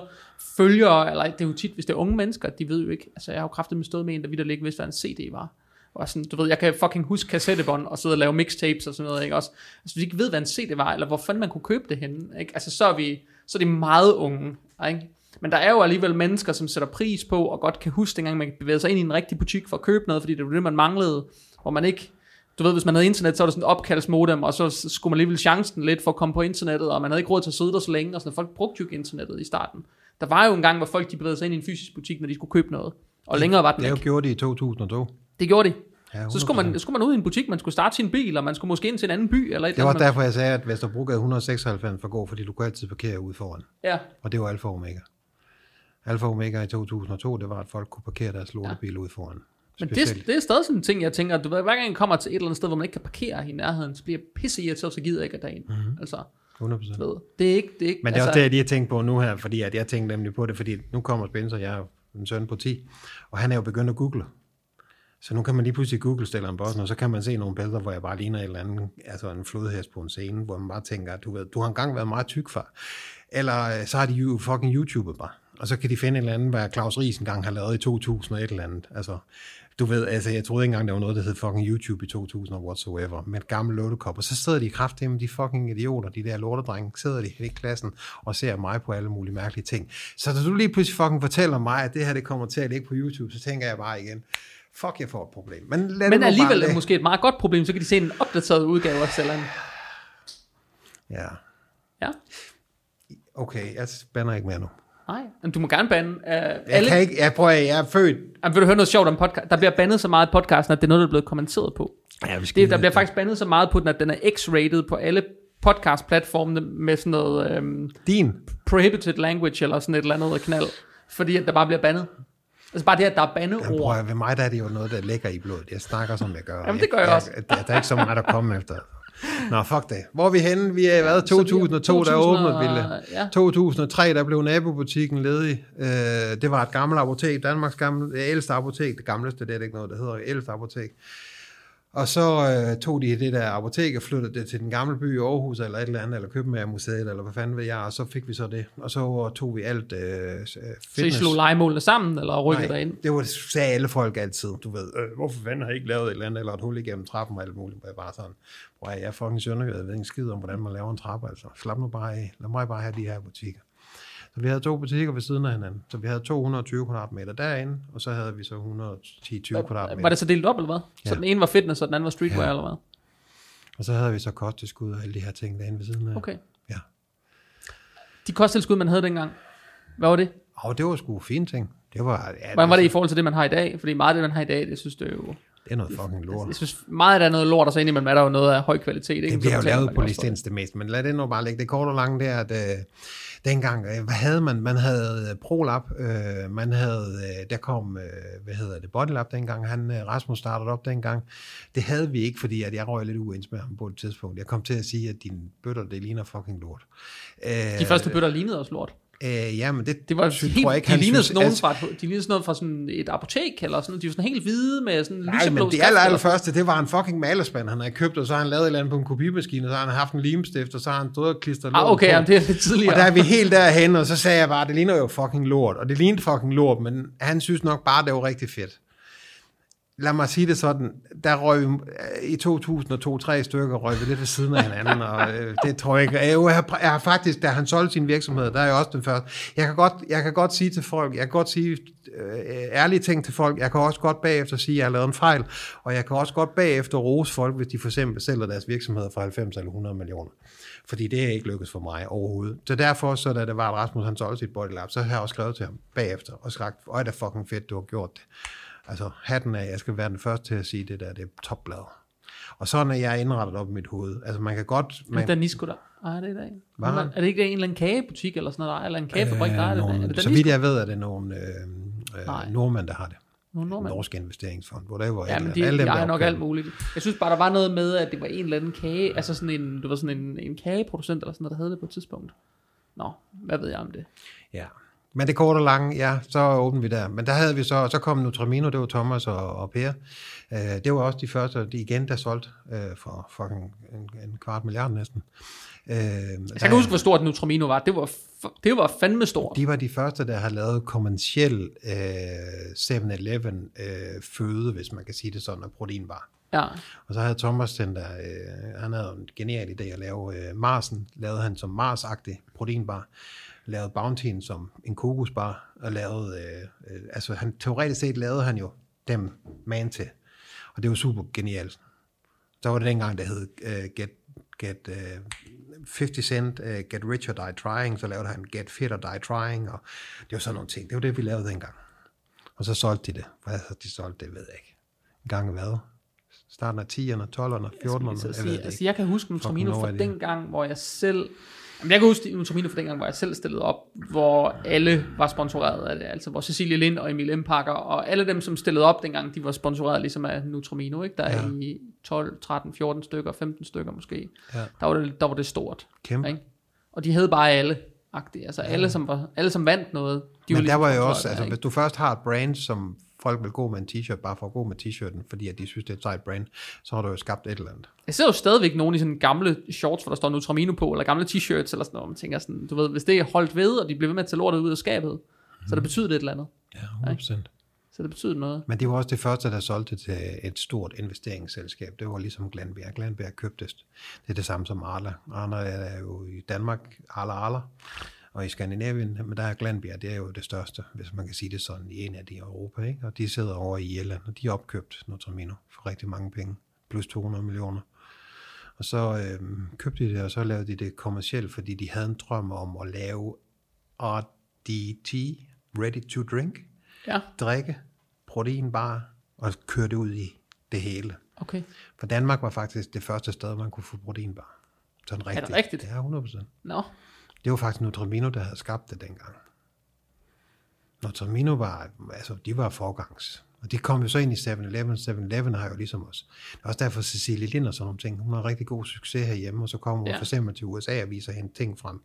følgere, eller det er jo tit, hvis det er unge mennesker, de ved jo ikke, altså jeg har jo kraftigt med stået med en, der vidt ikke vidste, hvad en CD var. Og sådan, du ved, jeg kan fucking huske kassettebånd og sidde og lave mixtapes og sådan noget, ikke også? Altså, hvis vi ikke ved, hvad en CD var, eller hvor fanden man kunne købe det henne, ikke? Altså, så er vi, så er det meget unge, ikke? Men der er jo alligevel mennesker, som sætter pris på, og godt kan huske, dengang man bevægede sig ind i en rigtig butik for at købe noget, fordi det var det, man manglede, hvor man ikke, du ved, hvis man havde internet, så var der sådan et opkaldsmodem, og så skulle man alligevel chancen lidt for at komme på internettet, og man havde ikke råd til at sidde der så længe, og sådan, folk brugte jo ikke internettet i starten. Der var jo en gang, hvor folk de bevægede sig ind i en fysisk butik, når de skulle købe noget, og længere var den Det ikke. det i 2002. Det gjorde de. Ja, Så skulle 100%. man, skulle man ud i en butik, man skulle starte sin bil, og man skulle måske ind til en anden by, eller et Det var andet. derfor, jeg sagde, at Vesterbrogade 196 for gå, fordi du kunne altid parkere ude foran. Ja, Og det var Alfa Omega. Alfa Omega i 2002, det var, at folk kunne parkere deres lortebil ude foran. Men det, Specielt. det er stadig sådan en ting, jeg tænker, du ved, hver gang jeg kommer til et eller andet sted, hvor man ikke kan parkere i nærheden, så bliver jeg pisse irriteret, så gider jeg ikke at dagen. Mm-hmm. Altså, 100%. du ved, det er ikke, det er ikke, Men det er altså, også det, jeg lige har tænkt på nu her, fordi at jeg tænkte nemlig på det, fordi nu kommer Spencer, jeg er en søn på 10, og han er jo begyndt at google. Så nu kan man lige pludselig google stilleren bossen, og så kan man se nogle billeder, hvor jeg bare ligner et eller andet, altså en flodhest på en scene, hvor man bare tænker, at du, ved, du har engang været meget tyk far. Eller øh, så har de jo fucking YouTubet bare. Og så kan de finde et eller andet, hvad Claus Ries engang har lavet i 2001 eller andet. Altså, du ved, altså jeg troede ikke engang, der var noget, der hed fucking YouTube i 2000 og whatsoever, med et gammelt lortekop. Og så sidder de i kraft med de fucking idioter, de der lortedrenge, sidder de i klassen og ser mig på alle mulige mærkelige ting. Så da du lige pludselig fucking fortæller mig, at det her det kommer til at ligge på YouTube, så tænker jeg bare igen, fuck, jeg får et problem. Men, lad men alligevel er det måske et meget godt problem, så kan de se en opdateret udgave af Zelland. Ja, Ja, okay, jeg spænder ikke mere nu. Nej, men du må gerne bande. Uh, Jeg alle, kan ikke, jeg prøver, jeg er født. Jamen, vil du høre noget sjovt om podcast? Der bliver bandet så meget i podcasten, at det er noget, der er blevet kommenteret på. Ja, vi skal Det, der bliver faktisk bandet så meget på den, at den er x-rated på alle podcast-platformene med sådan noget øhm, Din. prohibited language eller sådan et eller andet knald. Fordi at der bare bliver bandet. Altså bare det, at der er Jamen, bandeord. prøv, at- ved mig der er det jo noget, der ligger i blodet. Jeg snakker, som jeg gør. Jamen, det gør jeg også. Der, der er ikke så meget at komme efter. Nå, fuck det. Hvor er vi henne? Vi er vi er 2002, der 2000 og- åbnede Ville. Ja. 2003, der blev nabobutikken ledig. Øh, det var et gammelt apotek, Danmarks gamle, ældste apotek, det gamleste, det er det ikke noget, der hedder ældste apotek. Og så øh, tog de det der apotek og flyttede det til den gamle by i Aarhus, eller et eller andet, eller København-museet, eller hvad fanden ved jeg, og så fik vi så det. Og så tog vi alt øh, Så I fitness. slog legemålene sammen, eller rykkede Nej, derind? det var, sagde alle folk altid, du ved, øh, hvorfor fanden har I ikke lavet et eller andet, eller et hul igennem trappen og alt muligt, jeg bare sådan, hvor jeg er fucking søndergød, jeg ved ikke skid om, hvordan man laver en trappe, altså, slap nu bare af, lad mig bare have de her butikker. Så vi havde to butikker ved siden af hinanden, så vi havde 220 kvadratmeter derinde, og så havde vi så 110-20 kvadratmeter. Var det så delt op, eller hvad? Så Ja. den ene var fitness, og den anden var streetwear, Ja. eller hvad? Og så havde vi så kosttilskud og alle de her ting derinde ved siden af. Okay. Ja. De kosttilskud, man havde dengang, hvad var det? Og det var sgu fine ting. Det var, ja, Hvordan var det i forhold til det, man har i dag? Fordi meget af det, man har i dag, det synes det er jo... Det er noget fucking lort. Jeg synes, meget af det er noget lort, og så indimellem er der jo noget af høj kvalitet. Ikke? Det bliver jo lavet på for det. meste, men lad det nu bare ligge. Det korte og lange det er, at øh, dengang, øh, hvad havde man? Man havde øh, ProLab, øh, man havde, øh, der kom, øh, hvad hedder det, Bodylab dengang, han, øh, Rasmus startede op dengang. Det havde vi ikke, fordi at jeg røg lidt uens med ham på et tidspunkt. Jeg kom til at sige, at dine bøtter, det ligner fucking lort. Øh, De første bøtter lignede også lort. Øh, ja, men det, Det var synes, helt, tror jeg ikke, de han lignede synes. nogen altså- fra, de lignede sådan noget fra sådan et apotek, eller sådan De var sådan helt hvide med sådan Nej, men det aller, aller første, det var en fucking malerspand, han havde købt, og så har han lavet et eller andet på en kopimaskine, og så har han haft en limstift, og så har han stået og klistret Ah, okay, på. jamen, det er lidt tidligere. Og der er vi helt derhen, og så sagde jeg bare, det ligner jo fucking lort. Og det lignede fucking lort, men han synes nok bare, det var rigtig fedt. Lad mig sige det sådan, der røg vi, øh, i 2002-3 stykker, røg vi lidt ved siden af hinanden, og øh, det tror jeg ikke. Jeg, jeg, har, jeg har faktisk, da han solgte sin virksomhed, der er jeg også den første. Jeg kan godt, jeg kan godt sige til folk, jeg kan godt sige øh, ærlige ting til folk, jeg kan også godt bagefter sige, at jeg har lavet en fejl, og jeg kan også godt bagefter rose folk, hvis de for eksempel sælger deres virksomheder for 90 eller 100 millioner. Fordi det er ikke lykkedes for mig overhovedet. Så derfor, så da det var, at Rasmus han solgte sit bodylab, så har jeg også skrevet til ham bagefter, og sagt, øj, det er fucking fedt, du har gjort det. Altså, hatten af, jeg skal være den første til at sige, det der, det er topblad. Og sådan er jeg indrettet op i mit hoved. Altså, man kan godt... Men Man, Danisco der. Ej, det er det ikke. Hvad? Er det ikke en eller anden kagebutik eller sådan noget, der er, eller en kagefabrik, der er det? nogle, det så vidt jeg ved, er det nogle øh, øh, nordmænd, der har det. Nogle nordmænd? Norsk investeringsfond, whatever. Ja, men de, andet. de der ejer nok alt muligt. Jeg synes bare, der var noget med, at det var en eller anden kage, altså sådan en, det var sådan en, en kageproducent eller sådan noget, der havde det på et tidspunkt. Nå, hvad ved jeg om det? Ja. Men det korte og lange, ja, så åbnede vi der. Men der havde vi så, så kom Nutramino, det var Thomas og, og Per. Øh, det var også de første, de igen, der solgte øh, for fucking en, en kvart milliard næsten. Øh, Altså, jeg kan huske, hvor stort Nutramino var. Det var, det var fandme stort. De var de første, der har lavet kommersiel øh, 7-Eleven øh, føde, hvis man kan sige det sådan, af proteinbar. Ja. Og så havde Thomas den der, øh, han havde en genial idé at lave øh, Marsen, lavede han som Mars-agtig proteinbar, lavede Bountyen som en kokosbar, og lavede, øh, øh, altså han, teoretisk set lavede han jo dem man til. Og det var super genialt. Så var det dengang, der hed øh, Get, get øh, 50 Cent, øh, Get Rich or Die Trying, så lavede han Get Fit or Die Trying, og det var sådan nogle ting. Det var det, vi lavede dengang. Og så solgte de det. Hvad så de solgte det, ved jeg ikke. En gang hvad? Starten af 10'erne, 12'erne, 14'erne, Altså, jeg sige, det altså, jeg kan huske Nutramino Fucking fra know idea. den gang, hvor jeg selv... Jeg kan huske Nutramino fra den gang, hvor jeg selv stillede op, hvor alle var sponsoreret af det. Altså, hvor Cecilie Lind og Emil Empakker, og alle dem, som stillede op dengang, de var sponsoreret ligesom af Nutramino, ikke? Der er Ja. i 12, 13, 14 stykker, 15 stykker måske. Ja. Der, var det, der var det stort. Kæmpe. Ikke? Og de hed bare alle. -agtigt. Altså alle, som var, alle, som vandt noget, de Men var der var jo også, der, altså ikke? hvis du først har et brand, som folk vil gå med en t-shirt, bare for at gå med t-shirten, fordi at de synes, det er et sejt brand, så har du jo skabt et eller andet. Jeg ser jo stadigvæk nogle i sådan gamle shorts, hvor der står Nutramino på, eller gamle t-shirts, eller sådan noget, og man tænker sådan, du ved, hvis det er holdt ved, og de bliver ved med at tage lortet ud af skabet, så det betyder det et eller andet. Ja, 100%. Så det betyder noget. Men det var også det første, der solgte til et stort investeringsselskab. Det var ligesom Glanbjerg. Glanbjerg købte det. Det er det samme som Arla. Arla er jo i Danmark, Arla Arla, og i Skandinavien, men der er Glanbjerg, det er jo det største, hvis man kan sige det sådan, i en af de i Europa, ikke? Og de sidder over i Irland, og de har opkøbt Nutramino for rigtig mange penge, plus 200 millioner. Og så øhm, købte de det, og så lavede de det kommercielt, fordi de havde en drøm om at lave RDT, Ready to Drink, Ja, drikke, proteinbar, og køre det ud i det hele. okay. For Danmark var faktisk det første sted, man kunne få proteinbar. Sådan rigtigt. det rigtigt? Ja, 100%. Nå, Det var faktisk Nutramino, der havde skabt det dengang. Nutramino var, altså de var forgangs. Og de kom jo så ind i 7-Eleven. 7-Eleven har jo ligesom os. Det er også derfor Cecilie Lind og sådan nogle ting. Hun har rigtig god succes herhjemme, og så kommer hun Ja. for eksempel til USA og viser hende ting frem.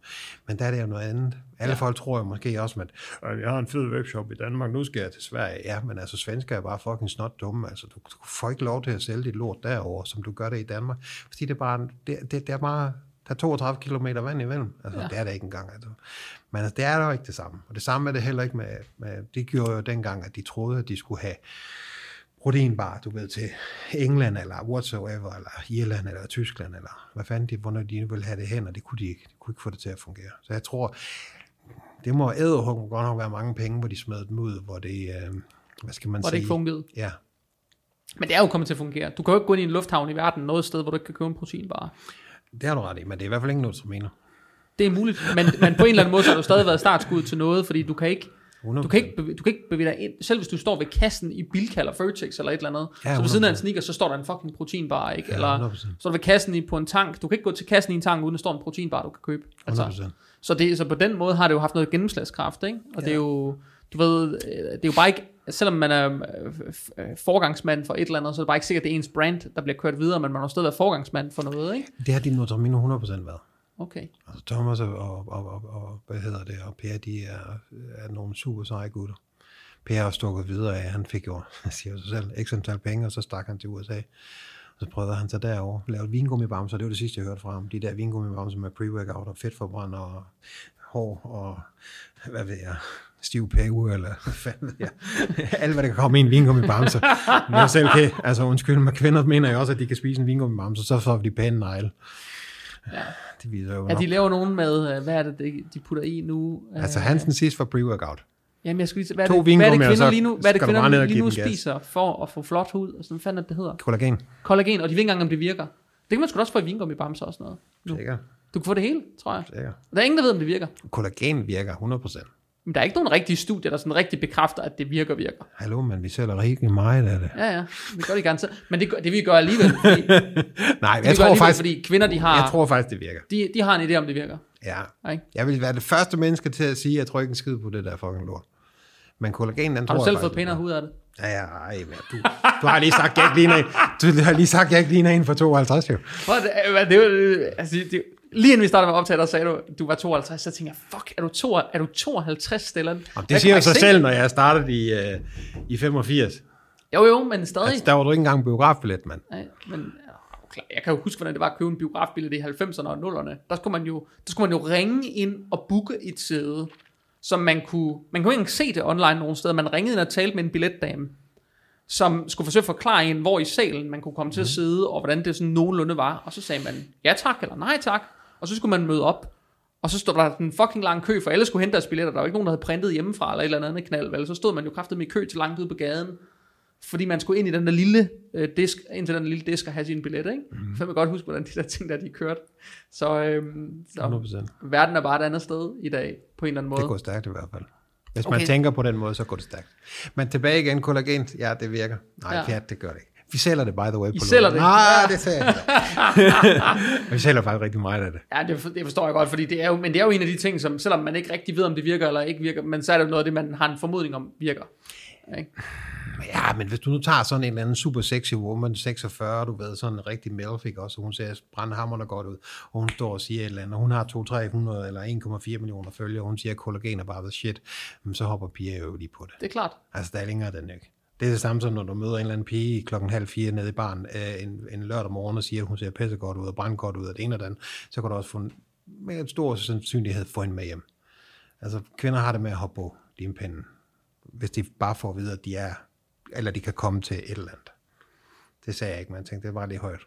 Men der er det jo noget andet. Alle ja. folk tror jo måske også, at "Øh, jeg har en fed webshop i Danmark, nu skal jeg til Sverige. Ja, men altså svensker er bare fucking snot dumme. Altså, du, du får ikke lov til at sælge dit lort derovre, som du gør det i Danmark. Fordi det er bare, det, det, det er bare der er 32 km vand imellem. Altså, Ja. det er det ikke engang. Altså. Men altså, det er jo ikke det samme. Og det samme er det heller ikke med, med det gjorde jo dengang, at de troede, at de skulle have proteinbar, du ved, til England, eller whatsoever, eller Irland, eller Tyskland, eller hvad fanden de, hvornår de ville have det hen, og det kunne de ikke. De kunne ikke få det til at fungere. Så jeg tror, det må æderhuggen godt nok være mange penge, hvor de smed dem ud, hvor det, øh, hvad skal man Hvor det sige? ikke fungerede. Ja, Men det er jo kommet til at fungere. Du kan jo ikke gå ind i en lufthavn i verden noget sted, hvor du ikke kan købe en proteinbar. Det har du ret i, men det er i hvert fald ikke noget, som mener. Det er muligt, men, men på en eller anden måde, så har du stadig været startskud til noget, fordi du kan ikke, du kan ikke, bevæge, du kan ikke bevæge dig ind, selv hvis du står ved kassen i Bilka eller Føtex eller et eller andet, Ja, så ved siden af en 100%. sneaker, så står der en fucking proteinbar, ikke? Ja, Eller 100%. så er du ved kassen i, på en tank, du kan ikke gå til kassen i en tank, uden der står en proteinbar, du kan købe. 100%. så, det, så på den måde har det jo haft noget gennemslagskraft, ikke? Og det er jo, du ved, øh, det er jo bare ikke, selvom man er øh, øh, forgangsmand for et eller andet, så er det bare ikke sikkert, at det er ens brand, der bliver kørt videre, men man har stadig været forgangsmand for noget, ikke? Det har din Notramino 100% været. Okay. Altså Thomas og, og, og, og, og hvad hedder det, og Per, de er, er nogle super seje gutter. Per har stukket videre af, han fik jo, siger sig selv, x antal penge, og så stak han til USA. Og så prøvede han så derovre, lavede vingummibamser, det var det sidste, jeg hørte fra ham. De der vingummibamser med pre-workout og fedtforbrænd og hår og, hvad ved jeg, stiv pæve, eller hvad fanden ved jeg. Alt, hvad der kan komme i en vingummibamse. Men jeg selv kan, altså undskyld mig, kvinder mener jo også, at de kan spise en vingummibamse, så får de pæne negle. Ja. Det viser jo, Ja, hvornår- de laver nogen med, øh, hvad er det, de- putter i nu? Altså Øh, Hansen sidst var pre-workout. Jamen, jeg skulle lige, hvad er det, hvad er det kvinder lige nu, hvad er det kvinder lige nu spiser for at få flot hud? Og sådan hvad fanden det, hedder? Kollagen. Kollagen, og de ved ikke engang, om det virker. Det kan man sgu også få i vingummi bamser og sådan noget. Nu. Sikker. Du kan få det hele, tror jeg. Sikker. Der er ingen, der ved, om det virker. Kollagen virker 100%. Men der er ikke nogen rigtige studier, der sådan rigtig bekræfter, at det virker virker. Hallo, men vi sælger rigtig meget af det. Ja, ja. Det gør de garanteret. Men det, det vi gør alligevel, fordi, det Nej, vi jeg tror, alligevel, faktisk, fordi kvinder, de har, jeg tror faktisk, det virker. de, de har en idé om, det virker. Ja. Ikke? Jeg vil være det første menneske til at sige, at jeg tror ikke en skid på det der fucking lort. Men kollagen, den tror Har du selv fået det pænere hud af det? Ja, ja, ej, men du, du har lige sagt, jeg ikke ligner en, du har lige sagt, jeg ikke ligner en for 52, jo. Det, det, det, det, altså, det, lige inden vi startede med at optage, der sagde du, du var 52, så tænkte jeg, fuck, er du, to, er du 52, Stellan? Jamen, det siger jo sig selv, når jeg startede i, øh, i 85. Jo, jo, men stadig. Altså, der var du ikke engang biografbillet, mand. Nej, men jeg kan jo huske, hvordan det var at købe en biografbillet i 90'erne og 0'erne. Der skulle man jo, der skulle man jo ringe ind og booke et sæde, som man kunne, man kunne ikke se det online nogen steder. Man ringede ind og talte med en billetdame, som skulle forsøge at forklare en, hvor i salen man kunne komme til at sidde, og hvordan det sådan nogenlunde var. Og så sagde man, ja tak, eller nej tak. Og så skulle man møde op. Og så stod der en fucking lang kø, for alle skulle hente deres billetter. Der var ikke nogen, der havde printet hjemmefra, eller et eller andet knald. Vel? Så stod man jo kraftigt med i kø til langt ude på gaden fordi man skulle ind i den der lille øh, disk, ind til den lille disk og have sin billet, ikke? Mm. Så jeg vil godt huske, hvordan de der ting der, de kørte. Så, øhm, så 100%. verden er bare et andet sted i dag, på en eller anden måde. Det går stærkt i hvert fald. Hvis man Okay. tænker på den måde, så går det stærkt. Men tilbage igen, kollagen, ja, det virker. Nej, Ja. ja. pjat, det gør det ikke. Vi sælger det, by the way. I på sælger det? Nej, det sagde jeg. Vi sælger faktisk rigtig meget af det. Ja, det, for- det forstår jeg godt, fordi det er jo, men det er jo en af de ting, som selvom man ikke rigtig ved, om det virker eller ikke virker, men så er det jo noget af det, man har en formodning om virker. Ikke? Ja, men hvis du nu tager sådan en eller anden super sexy woman, 46, du ved, sådan en rigtig MILF, ikke også, og hun ser brandhammerende godt ud, og hun står og siger et eller andet, hun har 200-300 eller 1,4 millioner følgere, og hun siger, at kollagen er bare the shit, men så hopper piger jo lige på det. Det er klart. Altså, der er længere den ikke. Det er det samme som, når du møder en eller anden pige klokken halv fire nede i baren øh, en, en lørdag morgen og siger, at hun ser pisse godt ud og brændt godt ud og det ene og andet, så kan du også få en, med en stor sandsynlighed få hende med hjem. Altså, kvinder har det med at hoppe på din pinde, hvis de bare får at vide, at de er, eller de kan komme til et eller andet. Det sagde jeg ikke, men jeg tænkte, det var lige højt.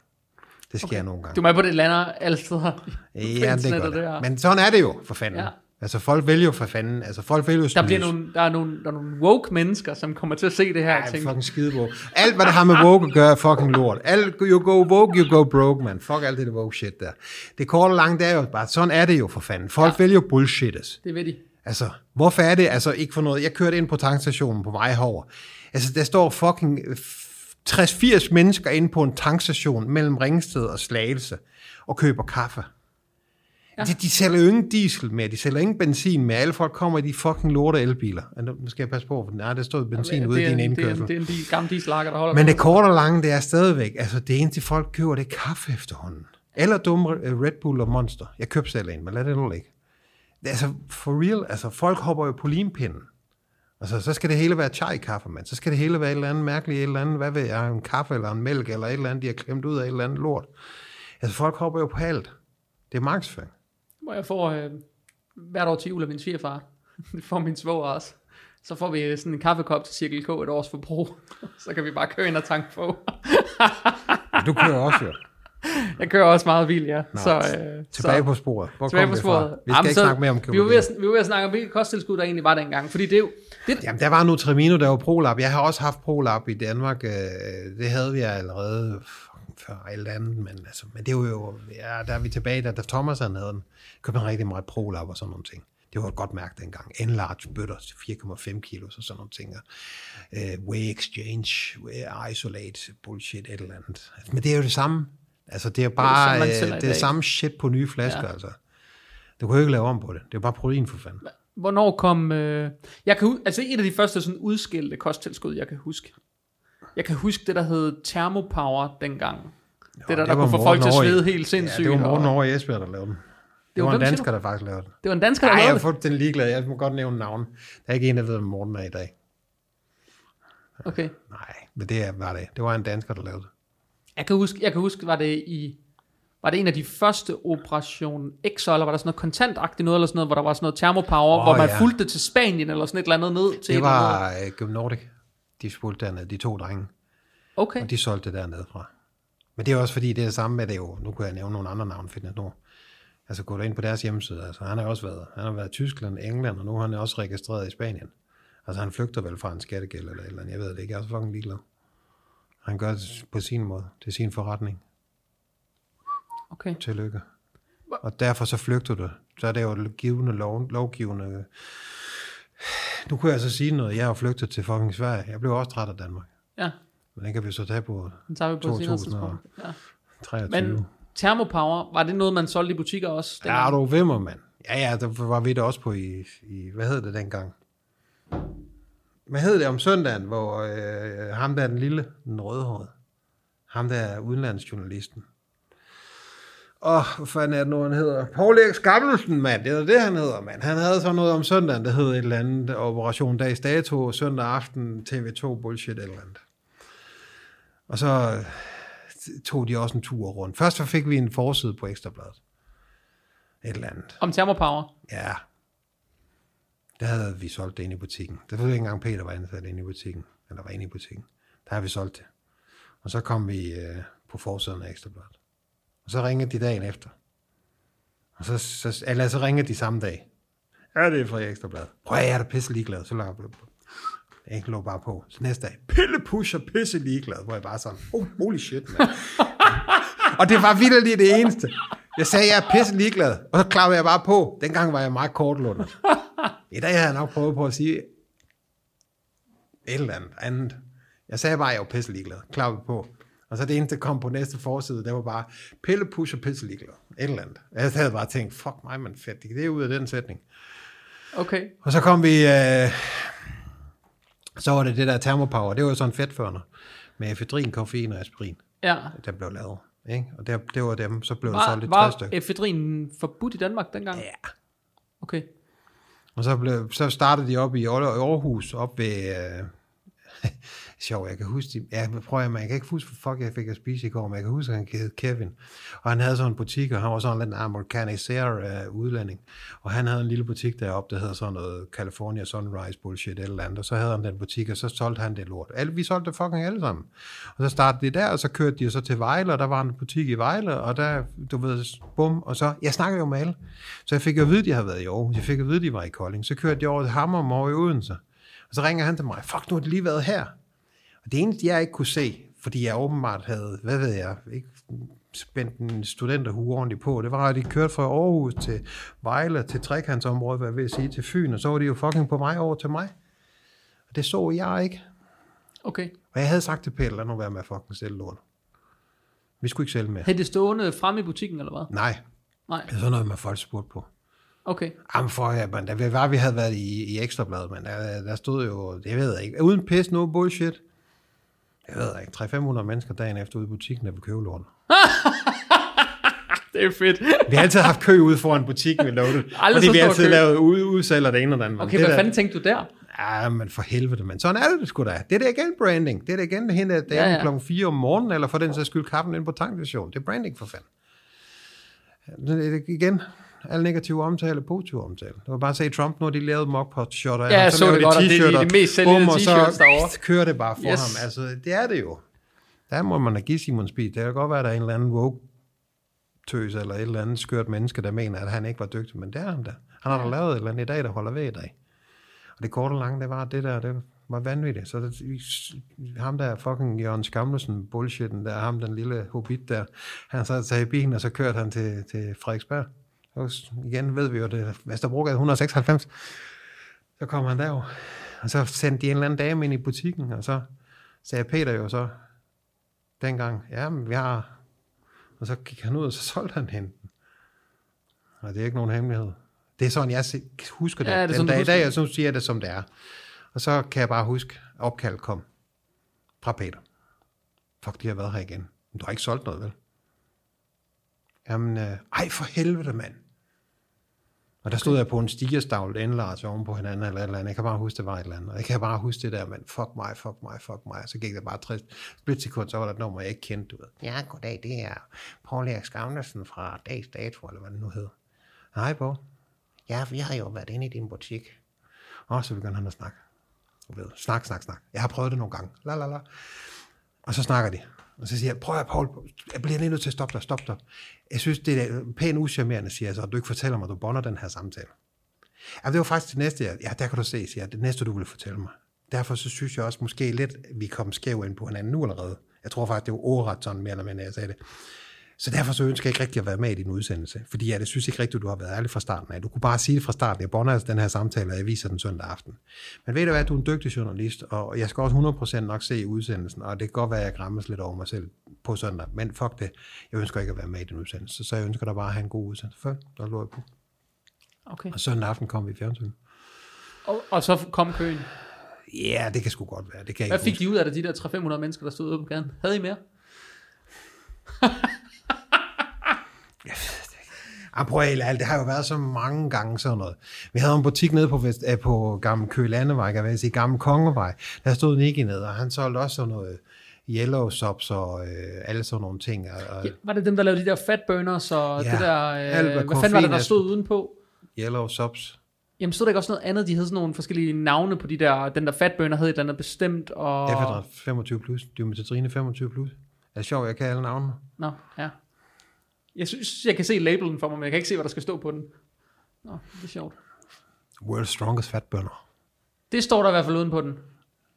Det sker okay. nogle gange. Du er med på, det lander steder. på Ja, det gør det. der. Men sådan er det jo, for fanden. Ja. Altså, folk vælger jo for fanden. Altså, folk vælger jo Der, bliver nogle, der, er nogle, der er nogle woke mennesker, som kommer til at se det her Ej, tænke, fucking skide woke. Alt, hvad der har med woke at gøre, er fucking lort. Alt, you go woke, you go broke, man. Fuck alt det der woke shit der. Det korte og lange, det er jo bare, sådan er det jo for fanden. Folk ja. vælger jo bullshitters. det ved de. Altså, hvorfor er det, altså ikke for noget? Jeg kørte ind på tankstationen på vej herover. Altså, der står fucking øh, 60-80 mennesker inde på en tankstation mellem Ringsted og Slagelse og køber kaffe. Ja. De, de sælger jo ingen diesel mere, de sælger ingen benzin mere. Alle folk kommer i de fucking lorte elbiler. Nu skal jeg passe på, for nej, der stod benzin ude i det, din det, er, indkørsel. en- det er en di- gammel dieselakker, der holder Men det korte og lange, det er stadigvæk, altså det eneste folk køber, det er kaffe efterhånden. Eller dumme øh, Red Bull og Monster. Jeg købte selv en, men lad det nu ligge. Det er altså for real, altså folk hopper jo på limpinden. Altså, så skal det hele være chai-kaffe, mand. Så skal det hele være et eller andet mærkeligt, et eller andet, hvad ved jeg, en kaffe eller en mælk, eller et eller andet, de har klemt ud af et eller andet lort. Altså, folk hopper jo på alt. Det er markedsføring. Hvor jeg får øh, hvert år til jul af min svigerfar. det får min svoger også. Så får vi sådan en kaffekop til Cirkel K et års forbrug. så kan vi bare køre ind og tanke på. Du kører også jo. Jeg kører også meget bil, ja. Nå, så, øh, Tilbage så, på sporet. Hvor tilbage på sporet. Vi skal Jamen, ikke så- snakke mere om vi var, ved at, vi var ved at snakke om, hvilket kosttilskud der egentlig var dengang. Fordi det er jo... Det, Jamen, der var nu Tremino, der var ProLab. Jeg har også haft ProLab i Danmark. øh, Det havde vi allerede før eller andet, men, altså, men det var jo, ja, der er vi tilbage, da, da Thomas havde den, købte han rigtig meget ProLab og sådan nogle ting. Det var et godt mærke dengang. Enlarge bøtter til 4,5 kilo og sådan nogle ting. Uh, way exchange, way isolate, bullshit, et eller andet. Men det er jo det samme. Altså, det er bare det, sælger i er, det er samme shit på nye flasker, Ja. altså. Du kan jo ikke lave om på det. Det er jo bare protein for fanden. hvornår kom... Øh, jeg kan, altså et af de første sådan udskilte kosttilskud, jeg kan huske. Jeg kan huske det, der hed Thermopower dengang. det der, det der var kunne få folk til at svede helt sindssygt. Ja, det var Morten og- over i Esbjerg, der lavede den. Det var var en dansker, der faktisk lavede den. Det var en dansker, der jeg lavede har det. fået den ligeglad. Jeg må godt nævne navn. Der er ikke en, der ved, hvem Morten er i dag. Okay. Nej, men det er- var det. Det var en dansker, der lavede det. Jeg kan huske, jeg kan huske var det i... Var det en af de første Operation X, eller var der sådan noget kontantagtigt noget, eller sådan noget, hvor der var sådan noget termopower, oh, hvor man ja. fulgte det til Spanien, eller sådan et eller andet ned til et Det var uh, Gym Nordic. De spurgte dernede, de to drenge. Okay. Og de solgte det dernede fra. Men det er også fordi, det er det samme med det jo. Nu kan jeg nævne nogle andre navne, Fitness Nord. Altså gå ind på deres hjemmeside. Altså, han har også været, han har været i Tyskland, England, og nu er han også registreret i Spanien. Altså han flygter vel fra en skattegæld eller et eller andet. Jeg ved det ikke. Jeg er så fucking ligeglad. Han gør det på sin måde. Det er sin forretning. okay. Tillykke. Og derfor så flygter du. Så er det jo givende lov, lovgivende. Nu kunne jeg så sige noget. Jeg har flygtet til fucking Sverige. Jeg blev også træt af Danmark. Ja, Men den kan vi så tage på den tager vi på et senere 2000 tidspunkt. Ja. 23. Men termopower, var det noget, man solgte i butikker også? Ja, er du vimmer, mand. Ja, ja, der var vi der også på i, i hvad hed det dengang? Hvad hed det om søndagen, hvor øh, ham der er den lille, den rødhårede, ham der er udenlandsjournalisten. Åh, hvad fanden er det nu, han hedder? Paul Erik Gammelsen, mand. Det er det, han hedder, mand. Han havde sådan noget om søndagen, der hed et eller andet Operation Dags Dato, søndag aften, TV2, bullshit, et eller andet. Og så tog de også en tur rundt. Først så fik vi en forside på Ekstrabladet. Et eller andet. Om termopower? Ja. Der havde vi solgt det inde i butikken. Det var ikke engang Peter var ansat inde i butikken. Eller var inde i butikken. Der har vi solgt det. Og så kom vi øh, på forsiden af Ekstrabladet. Og så ringede de dagen efter. Og så, så, eller så ringede de samme dag. Ja, det er fra Ekstrabladet. Prøv at jeg er da pisse ligeglad. Så lader jeg jeg lå bare på. Så næste dag, pille pusher, pisse ligeglad, hvor jeg bare sådan, oh, holy shit, man. og det var vildt lige det eneste. Jeg sagde, jeg er pisse ligeglad, og så klappede jeg bare på. Dengang var jeg meget kortlundet. I dag har jeg nok prøvet på at sige et eller andet andet. Jeg sagde bare, at jeg var pisse ligeglad. Klappede på. Og så det eneste, der kom på næste forside, det var bare, pille pusher, pisse ligeglad. Et eller andet. Jeg havde bare tænkt, fuck mig, man fedt. Det er ud af den sætning. Okay. Og så kom vi, øh, så var det det der termopower, det var jo sådan fedtførner med efedrin, koffein og aspirin, Ja. der blev lavet. Ikke? Og det, det var dem, så blev der Var, solgt et 60 var efedrin forbudt i Danmark dengang? Ja. Okay. Og så, blev, så startede de op i Aarhus, op ved... Øh, Øh, sjov, jeg kan huske... De, ja, prøv at, man, jeg kan ikke huske, hvor fuck jeg fik at spise i går, men jeg kan huske, at han hed Kevin. Og han havde sådan en butik, og han var sådan lidt en amerikaniseret øh, udlænding. Og han havde en lille butik deroppe, der hedder sådan noget California Sunrise bullshit, eller andet. Og så havde han den butik, og så solgte han det lort. Alle, vi solgte det fucking alle sammen. Og så startede de der, og så kørte de så til Vejle, og der var en butik i Vejle, og der, du ved, bum, og så, jeg snakker jo med alle. Så jeg fik jo at vide, at de havde været i Aarhus. Jeg fik at vide, at de var i Kolding. Så kørte de over til Hammer over i Odense. Og så ringer han til mig, fuck, nu har de lige været her. Og det eneste, jeg ikke kunne se, fordi jeg åbenbart havde, hvad ved jeg, ikke spændt en studenterhue ordentligt på, det var, at de kørte fra Aarhus til Vejle, til trekantsområdet, hvad jeg vil sige, til Fyn, og så var de jo fucking på vej over til mig. Og det så jeg ikke. Okay. Og jeg havde sagt til Peter, lad nu være med at fucking sælge lort. Vi skulle ikke sælge mere. Havde det stående fremme i butikken, eller hvad? Nej, Nej, Det er sådan noget, man folk spurgte på. Okay. Jamen for, ja, men da var, vi havde været i, i Ekstrabladet, men der, der stod jo, det ved jeg ikke, uden pis, no bullshit. Jeg ved ikke, 300-500 mennesker dagen efter ude i butikken, der vil købe lorten. Det er fedt. Vi har altid haft kø ude foran butikken ved Lotte, fordi vi altid kø. lavet ude, udsalg og det ene og det andet. Okay, det hvad der, fanden tænkte du der? Ja, men for helvede, men sådan er det sgu da. Det er det igen branding. Det er det igen hende Ja, dagen ja. ja, klokken 4 om morgenen, eller for den sags skyld kaffen ind på tankstationen. Det er branding for fanden. Det er igen, alle negative omtale, positive omtale. Det var bare at se, Trump, når de lavede mockpot shot Ja, jeg så det godt, og det er de- de mest sælgende t-shirts derovre. så kører det bare for yes. ham. Altså, det er det jo. Der må man da give Simon Spies. Det kan godt være, at der er en eller anden woke tøs eller et eller andet skørt menneske, der mener, at han ikke var dygtig, men det er han da. Han har da lavet et eller andet i dag, der holder ved i dag. Og det korte og lange, det var det der, det var vanvittigt. Så det, ham der fucking Jørgen Skamlesen, bullshitten der, ham den lille hobbit der, han så taget i bilen, og så kørte han til, til Frederiksberg. Og igen ved vi jo, det er Vesterbrogade 196. Så kom han derover, og så sendte de en eller anden dame ind i butikken, og så sagde Peter jo så dengang, ja, men vi har... Og så gik han ud, og så solgte han hende. Og det er ikke nogen hemmelighed. Det er sådan, jeg husker det. Ja, det sådan, Den du dag i dag, jeg synes, siger jeg det, som det er. Og så kan jeg bare huske, opkald kom fra Peter. Fuck, de har været her igen. Men du har ikke solgt noget, vel? Jamen, øh, ej for helvede, mand. Og der stod jeg på en stigerstavl, endlars oven på hinanden, eller et eller andet. Jeg kan bare huske, det var et eller andet. Og jeg kan bare huske det der, mand. Fuck mig, fuck mig, fuck mig. Så gik der bare 60 splitsekund, så var der et nummer, jeg ikke kendte, du ved. Ja, goddag, det er Paul Erik Skavnersen fra Dags Dato, eller hvad det nu hedder. Hej, Paul. Ja, vi har jo været inde i din butik. Og så begynder han at snakke. Du ved, snak, snak, snak. Jeg har prøvet det nogle gange. La, la, la. Og så snakker de. Og så siger jeg, prøv at Paul, jeg bliver lige nødt til at stoppe dig, stop dig. Jeg synes, det er pænt uschammerende, siger jeg så, at du ikke fortæller mig, at du bonder den her samtale. Ja, det var faktisk det næste, jeg, ja, der kan du se, siger jeg, det næste, du ville fortælle mig. Derfor så synes jeg også måske lidt, at vi kom skæv ind på hinanden nu allerede. Jeg tror faktisk, det var ordret sådan mere eller mindre, jeg sagde det. Så derfor så ønsker jeg ikke rigtig at være med i din udsendelse. Fordi jeg det synes ikke rigtigt, du har været ærlig fra starten af. Du kunne bare sige det fra starten. Jeg bonder altså den her samtale, og jeg viser den søndag aften. Men ved du hvad, du er en dygtig journalist, og jeg skal også 100% nok se udsendelsen, og det kan godt være, at jeg græmmes lidt over mig selv på søndag. Men fuck det. Jeg ønsker ikke at være med i den udsendelse. Så jeg ønsker dig bare at have en god udsendelse. Før, der lå jeg på. Okay. Og søndag aften kom vi i fjernsyn. Og, og så kom køen. Ja, det kan sgu godt være. Det kan Hvad fik de ud af det, de der 300-500 mennesker, der stod ude på gaden? Havde I mere? Helt ærligt, det har jo været så mange gange sådan noget. Vi havde en butik nede på, Vest, øh, på Gamle Kø Landevej, kan jeg sige, Gamle Kongevej. Der stod Nicky nede, og han solgte også sådan noget yellow subs og øh, alle sådan nogle ting. Og, og Ja, var det dem, der lavede de der fat burners og Ja, det der... alt, Øh, hvad hvad fanden var det, der er- stod udenpå? yellow subs. Jamen stod der ikke også noget andet? De havde sådan nogle forskellige navne på de der... Den der fat burner hed et eller andet bestemt, og... F 25 plus, Dymetetrine 25 plus. Er det sjovt, jeg kan alle navnene? Nå, ja. Jeg synes, jeg kan se labelen for mig, men jeg kan ikke se, hvad der skal stå på den. Nå, det er sjovt. World's strongest fat burner. Det står der i hvert fald uden på den.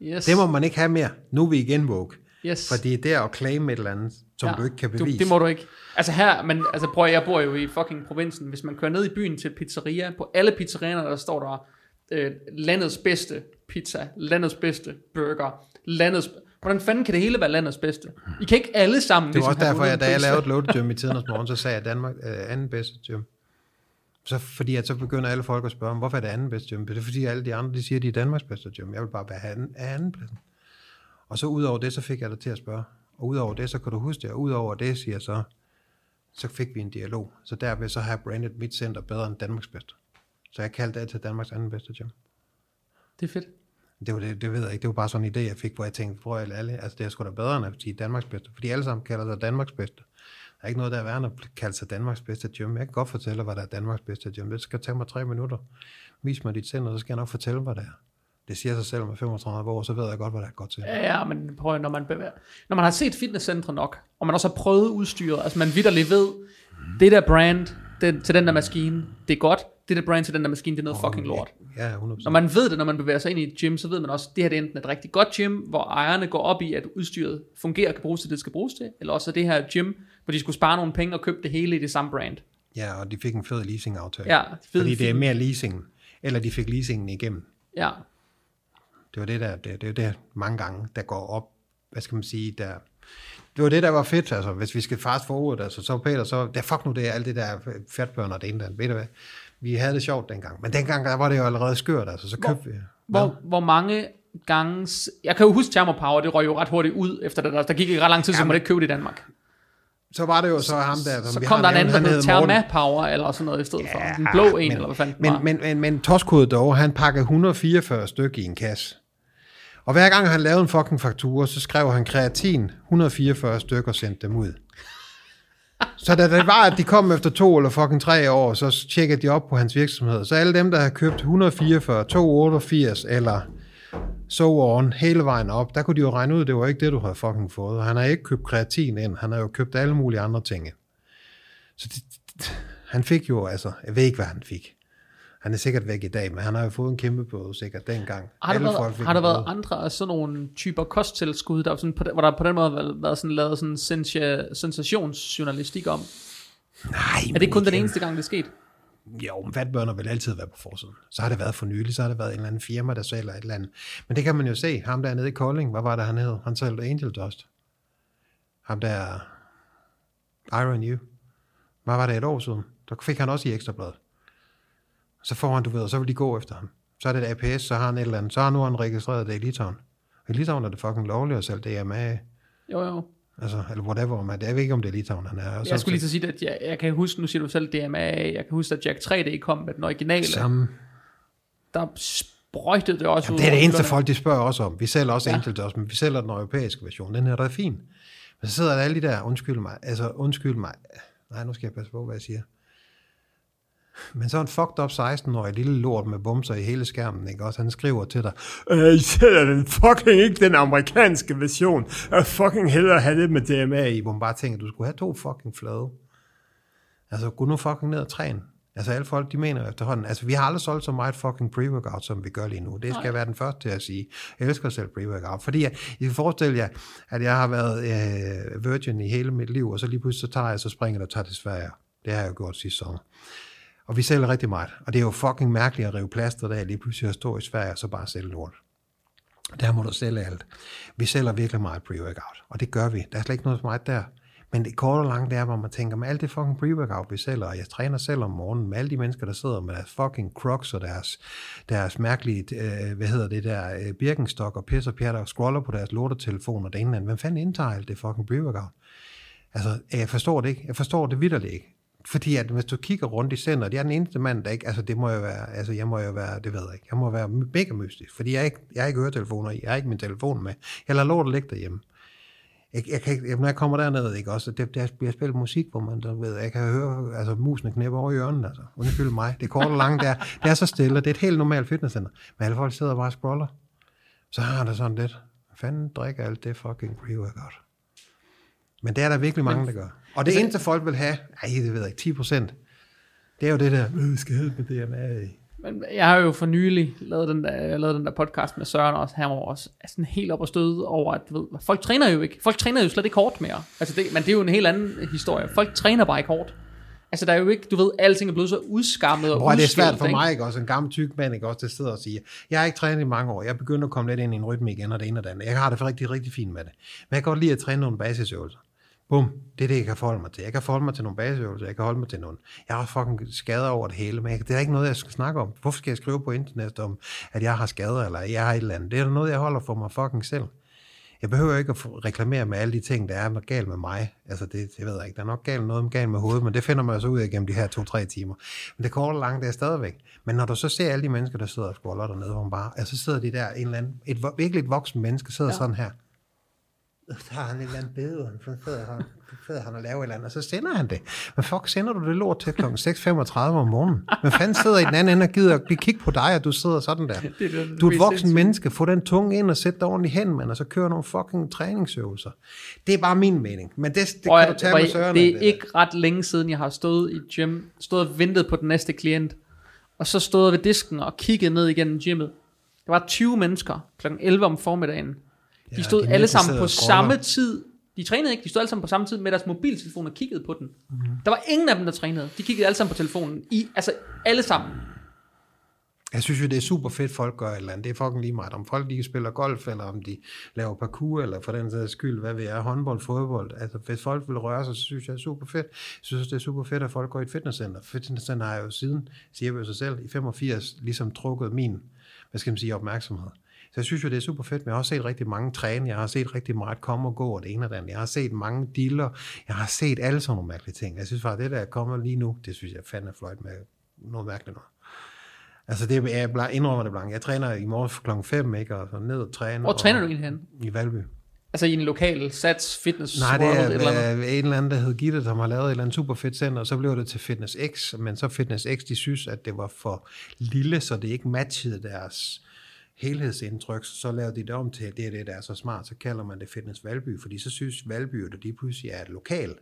Yes. Det må man ikke have mere. Nu er vi igen woke. yes. Fordi det er at claim et eller andet, som ja, du ikke kan bevise. Du, det må du ikke. Altså her, men altså prøv jeg bor jo i fucking provinsen. Hvis man kører ned i byen til pizzeria, på alle pizzerierne, der står der øh, landets bedste pizza, landets bedste burger, landets... Hvordan fanden kan det hele være landets bedste? I kan ikke alle sammen Det var ligesom også derfor, jeg, da jeg lavede Loaded Gym i tidernes morgen, så sagde jeg Danmark øh, anden bedste gym. Så fordi at så begynder alle folk at spørge, hvorfor er det anden bedste gym? Det er fordi alle de andre, de siger, at de er Danmarks bedste gym. Jeg vil bare være anden, anden pladsen. Og så ud over det, så fik jeg dig til at spørge. Og ud over det, så kan du huske det. Og ud over det, siger jeg så, så fik vi en dialog. Så derved så har jeg brandet mit center bedre end Danmarks bedste. Så jeg kaldte det til Danmarks anden bedste gym. Det er fedt. Det, var det, det ved jeg ikke. Det var bare sådan en idé, jeg fik, hvor jeg tænkte, prøv at alle, altså det er sgu da bedre end at sige Danmarks bedste. Fordi alle sammen kalder sig Danmarks bedste. Der er ikke noget, der er værre end at kalde sig Danmarks bedste gym. Jeg kan godt fortælle dig, hvad der er Danmarks bedste gym. Det skal tage mig tre minutter. Vis mig dit center, så skal jeg nok fortælle, hvad det er. Det siger sig selv med 35 år, så ved jeg godt, hvad der er godt til. Ja, ja, men prøv når man, bevæger, når man har set fitnesscentre nok, og man også har prøvet udstyret, altså man vidderligt ved, det der brand det, til den der maskine, det er godt, det der brand til den der maskine, det er noget fucking lort. Ja, 100%. Når man ved det, når man bevæger sig ind i et gym, så ved man også, at det her det er enten et rigtig godt gym, hvor ejerne går op i, at udstyret fungerer og kan bruges til det, det skal bruges til, eller også er det her gym, hvor de skulle spare nogle penge og købe det hele i det samme brand. Ja, og de fik en fed leasing-aftale. Ja, fed, Fordi det er mere leasing. Eller de fik leasingen igennem. Ja, Det var det der, det, det er det mange gange, der går op, hvad skal man sige, der det var det, der var fedt, altså, hvis vi skal fast forward, altså, så Peter, så, det fuck nu det, alt det der fatbørn og det ene der, ved du hvad, vi havde det sjovt dengang, men dengang der var det jo allerede skørt, altså, så købte vi. Hvor, hvor mange gange... Jeg kan jo huske Thermopower, det røg jo ret hurtigt ud efter det der. Der gik ikke ret lang tid, så man ikke købe det i Danmark. Så var det jo så ham der, som Så vi kom der en anden, der hed Morten. Thermapower, eller sådan noget i stedet for. Den blå en, men, eller hvad fanden den var. men, men, men, men Toskode dog, han pakkede 144 stykker i en kasse. Og hver gang han lavede en fucking faktura, så skrev han kreatin 144 stykker og sendte dem ud. Så da det var, at de kom efter to eller fucking tre år, så tjekkede de op på hans virksomhed. Så alle dem, der havde købt 144, 288 eller so on hele vejen op, der kunne de jo regne ud, at det var ikke det, du havde fucking fået. Han har ikke købt kreatin ind, han har jo købt alle mulige andre ting. Så det, han fik jo, altså, jeg ved ikke, hvad han fik. Han er sikkert væk i dag, men han har jo fået en kæmpe bøde sikkert dengang. Har der, Alle folk været, fik har der været andre af sådan nogle typer kosttilskud, der sådan på, hvor der på den måde har været- sådan, lavet sådan sensa- sensationsjournalistik om? Nej, Er det kun den eneste gang, det er sket? Jo, men fatbørner vil altid være på forsiden. Så har det været for nylig, så har det været en eller anden firma, der sælger et eller andet. Men det kan man jo se. Ham der nede i Kolding, hvad var det, han hed? Han sælgte Angel Dust. Ham der Iron You. Hvad var det et år siden? Der fik han også i ekstrabladet. Så får han, du ved, og så vil de gå efter ham. Så er det et APS, så har han et eller andet. Så har nu han registreret det i Litauen. I Litauen er det fucking lovligt at sælge DMA. Jo, jo. Altså, eller whatever, man. Jeg ved ikke, om det er Litauen, han er. Og Jeg skulle lige at sige, at jeg, jeg kan huske, nu siger du selv DMA, jeg kan huske, at Jack 3D kom med den originale. Samme. Der sprøjtede det også Jamen, ud det er det eneste folk, de spørger også om. Vi sælger også Ja. Angel Dust, men vi sælger den europæiske version. Den her, der er fin. Men så sidder der alle de der, undskyld mig, altså undskyld mig. Nej, nu skal jeg passe på, hvad jeg siger. Men så en fucked up 16-årig lille lort med bumser i hele skærmen, ikke også? Han skriver til dig, øh, I sælger den fucking ikke den amerikanske version. Jeg fucking hellere have det med DMA i. Hvor man bare tænker, du skulle have to fucking flade. Altså, gå nu fucking ned og træne. Altså, alle folk, de mener efterhånden. Altså, vi har aldrig solgt så meget fucking pre-workout, som vi gør lige nu. Det skal jeg være den første til at sige. Jeg elsker selv pre-workout. Fordi jeg, I kan forestille jer, at jeg har været øh, virgin i hele mit liv, og så lige pludselig så tager jeg, så springer jeg og tager til Sverige. Det har jeg jo gjort sidste sommer. Og vi sælger rigtig meget. Og det er jo fucking mærkeligt at rive plaster der, lige pludselig at stå i Sverige og så bare sælge lort. Der må du sælge alt. Vi sælger virkelig meget pre-workout, og det gør vi. Der er slet ikke noget for meget der. Men det korte og lange, det er, hvor man tænker, med alt det fucking pre-workout, vi sælger, og jeg træner selv om morgenen, med alle de mennesker, der sidder med deres fucking crocs og deres, deres mærkelige, øh, hvad hedder det der, øh, birkenstok og pis og pjatter og scroller på deres lortetelefoner og det ene eller andet. Hvem fanden indtager alt det fucking pre-workout? Altså, jeg forstår det ikke. Jeg forstår det vidderligt ikke. Fordi at hvis du kigger rundt i center, jeg er den eneste mand, der ikke, altså det må jo være, altså jeg må jo være, det ved jeg ikke, jeg må være mega mystisk, fordi jeg er ikke, jeg har ikke høretelefoner i, jeg har ikke min telefon med, jeg lader lort ligge derhjemme. Jeg, jeg kan ikke, når jeg kommer derned, ikke også, det, der bliver spillet musik, hvor man, der ved, jeg kan høre, altså musene knæpper over i ørerne, altså, undskyld mig, det er kort og langt, det er, det er så stille, det er et helt normalt fitnesscenter, men alle folk sidder bare og scroller, så har der sådan lidt, fanden drikker alt det fucking pre-workout? Men det er der virkelig mange, der gør. Og det Altså- eneste folk vil have, ej, det ved jeg ikke, 10 procent, det er jo det der, øh, vi skal med DMA. Men jeg har jo for nylig lavet den der, lavet den der podcast med Søren også, han var også sådan helt op og støde over, at du ved, folk træner jo ikke, folk træner jo slet ikke hårdt mere. Altså det, men det er jo en helt anden historie. Folk træner bare ikke hårdt. Altså der er jo ikke, du ved, alting er blevet så udskammet og Hvor er det svært for mig, ikke også? En gammel tyk mand, ikke også, der sidder og siger, jeg har ikke trænet i mange år, jeg begynder at komme lidt ind i en rytme igen, og det ene og det andet. Jeg har det rigtig, rigtig fint med det. Men jeg kan godt lide at træne nogle basisøvelser. Bum, det er det, jeg kan forholde mig til. Jeg kan forholde mig til nogle basisøvelser, jeg kan holde mig til nogle. Jeg har fucking skader over det hele, men jeg, det er ikke noget, jeg skal snakke om. Hvorfor skal jeg skrive på internet om, at jeg har skader, eller jeg har et eller andet? Det er noget, jeg holder for mig fucking selv. Jeg behøver ikke at reklamere med alle de ting, der er galt med mig. Altså, det, det ved jeg ikke. Der er nok galt noget galt med hovedet, men det finder man så ud af gennem de her to-tre timer. Men det korte og lange, det er stadigvæk. Men når du så ser alle de mennesker, der sidder og scroller dernede, hvor man bare, altså så sidder de der, en eller anden, et virkelig et voksen menneske, sidder ja. sådan her. Så har han et eller andet bede, han sidder han, sidder han og laver et eller andet, og så sender han det. Men fuck, sender du det lort til kl. 6.35 om morgenen? Men fanden sidder i den anden ende og gider at kigge på dig, og du sidder sådan der. Det er det, Du er det et voksen menneske. Få den tunge ind og sæt dig ordentligt hen, man, og så køre nogle fucking træningsøvelser. Det er bare min mening. Men det, det Prøv kan du tage med Søren. Det er der. ikke ret længe siden, jeg har stået i gym, stået og ventet på den næste klient, og så stod jeg ved disken og kiggede ned igennem gymmet. Der var 20 mennesker kl. 11 om formiddagen. De Ja, stod de alle sammen på samme tid. De trænede ikke, de stod alle sammen på samme tid med deres mobiltelefon og kiggede på den. Mhm. Der var ingen af dem, der trænede. De kiggede alle sammen på telefonen. I, altså alle sammen. Jeg synes jo, det er super fedt, folk gør et eller andet. Det er fucking lige meget. Om folk lige spiller golf, eller om de laver parkour, eller for den sags skyld, hvad vi er, håndbold, fodbold. Altså, hvis folk vil røre sig, så synes jeg, det er super fedt. Jeg synes, det er super fedt, at folk går i et fitnesscenter. Fitnesscenter har jo siden, siger vi jo sig selv, i 85 ligesom trukket min, hvad skal man sige, opmærksomhed. Så jeg synes jo, det er super fedt, men jeg har også set rigtig mange træne, jeg har set rigtig meget komme og gå, og det ene og det andet. Jeg har set mange dealer, jeg har set alle sådan nogle mærkelige ting. Jeg synes faktisk, det der kommer lige nu, det synes jeg fandme er fløjt med noget mærkeligt noget. Altså det er, jeg indrømmer det blank. Jeg træner i morgen klokken 5, ikke? Og så ned og træner. Hvor træner du egentlig hen? I Valby. Altså i en lokal sats fitness Nej, det er et eller andet? en eller anden, der hed Gitte, som har lavet et eller andet super fedt center, og så blev det til Fitness X, men så Fitness X, de synes, at det var for lille, så det ikke matchede deres helhedsindtryk, så lavede de det om til, at det er det, der er så smart, så kalder man det Fitness Valby, fordi så synes Valby, at de pludselig er et lokal.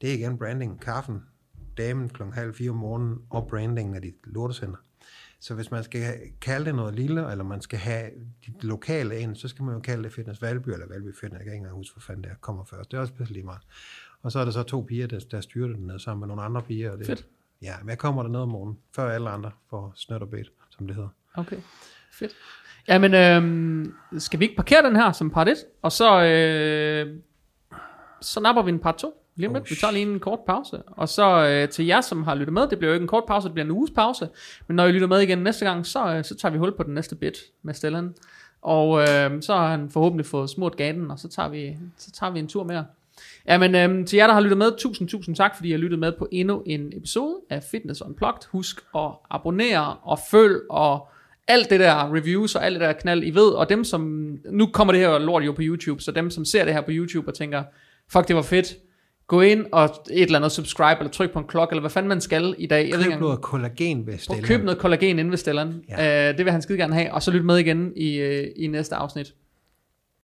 Det er igen branding, kaffen, damen kl. halv fire om morgenen, og brandingen af dit lortecenter. Så hvis man skal kalde det noget lille, eller man skal have dit lokale ind, så skal man jo kalde det Fitness Valby, eller Valby Fitness, jeg kan ikke engang huske, hvor fanden det er, kommer først. Det er også lige meget. Og så er der så to piger, der, der styrer det ned sammen med nogle andre piger. Og det, Fedt. Ja, men jeg kommer der ned om morgenen, før alle andre får snødt og bedt, som det hedder. Okay, fedt. Jamen, øhm, skal vi ikke parkere den her som part 1, og så, øh, så napper vi en part 2 lige om lidt. Oh, vi tager lige en kort pause. Og så øh, til jer, som har lyttet med, det bliver jo ikke en kort pause, det bliver en uges pause. Men når I lytter med igen næste gang, så, øh, så tager vi hul på den næste bit med Stellan. Og øh, så har han forhåbentlig fået smurt gaten, og så tager vi, så tager vi en tur mere. Jamen, øhm, til jer, der har lyttet med, tusind, tusind tak, fordi I har lyttet med på endnu en episode af Fitness Unplugged. Husk at abonnere og følg og alt det der reviews og alt det der knald, I ved. Og dem, som... Nu kommer det her lort jo på YouTube, så dem, som ser det her på YouTube og tænker, fuck, det var fedt. Gå ind og et eller andet subscribe, eller tryk på en klokke, eller hvad fanden man skal i dag. Jeg ved ikke Køb noget kollagen ved Stellan. at købe noget kollagen inde ved Stellan. Ja. Uh, det vil han skide gerne have. Og så lyt med igen i, uh, i næste afsnit.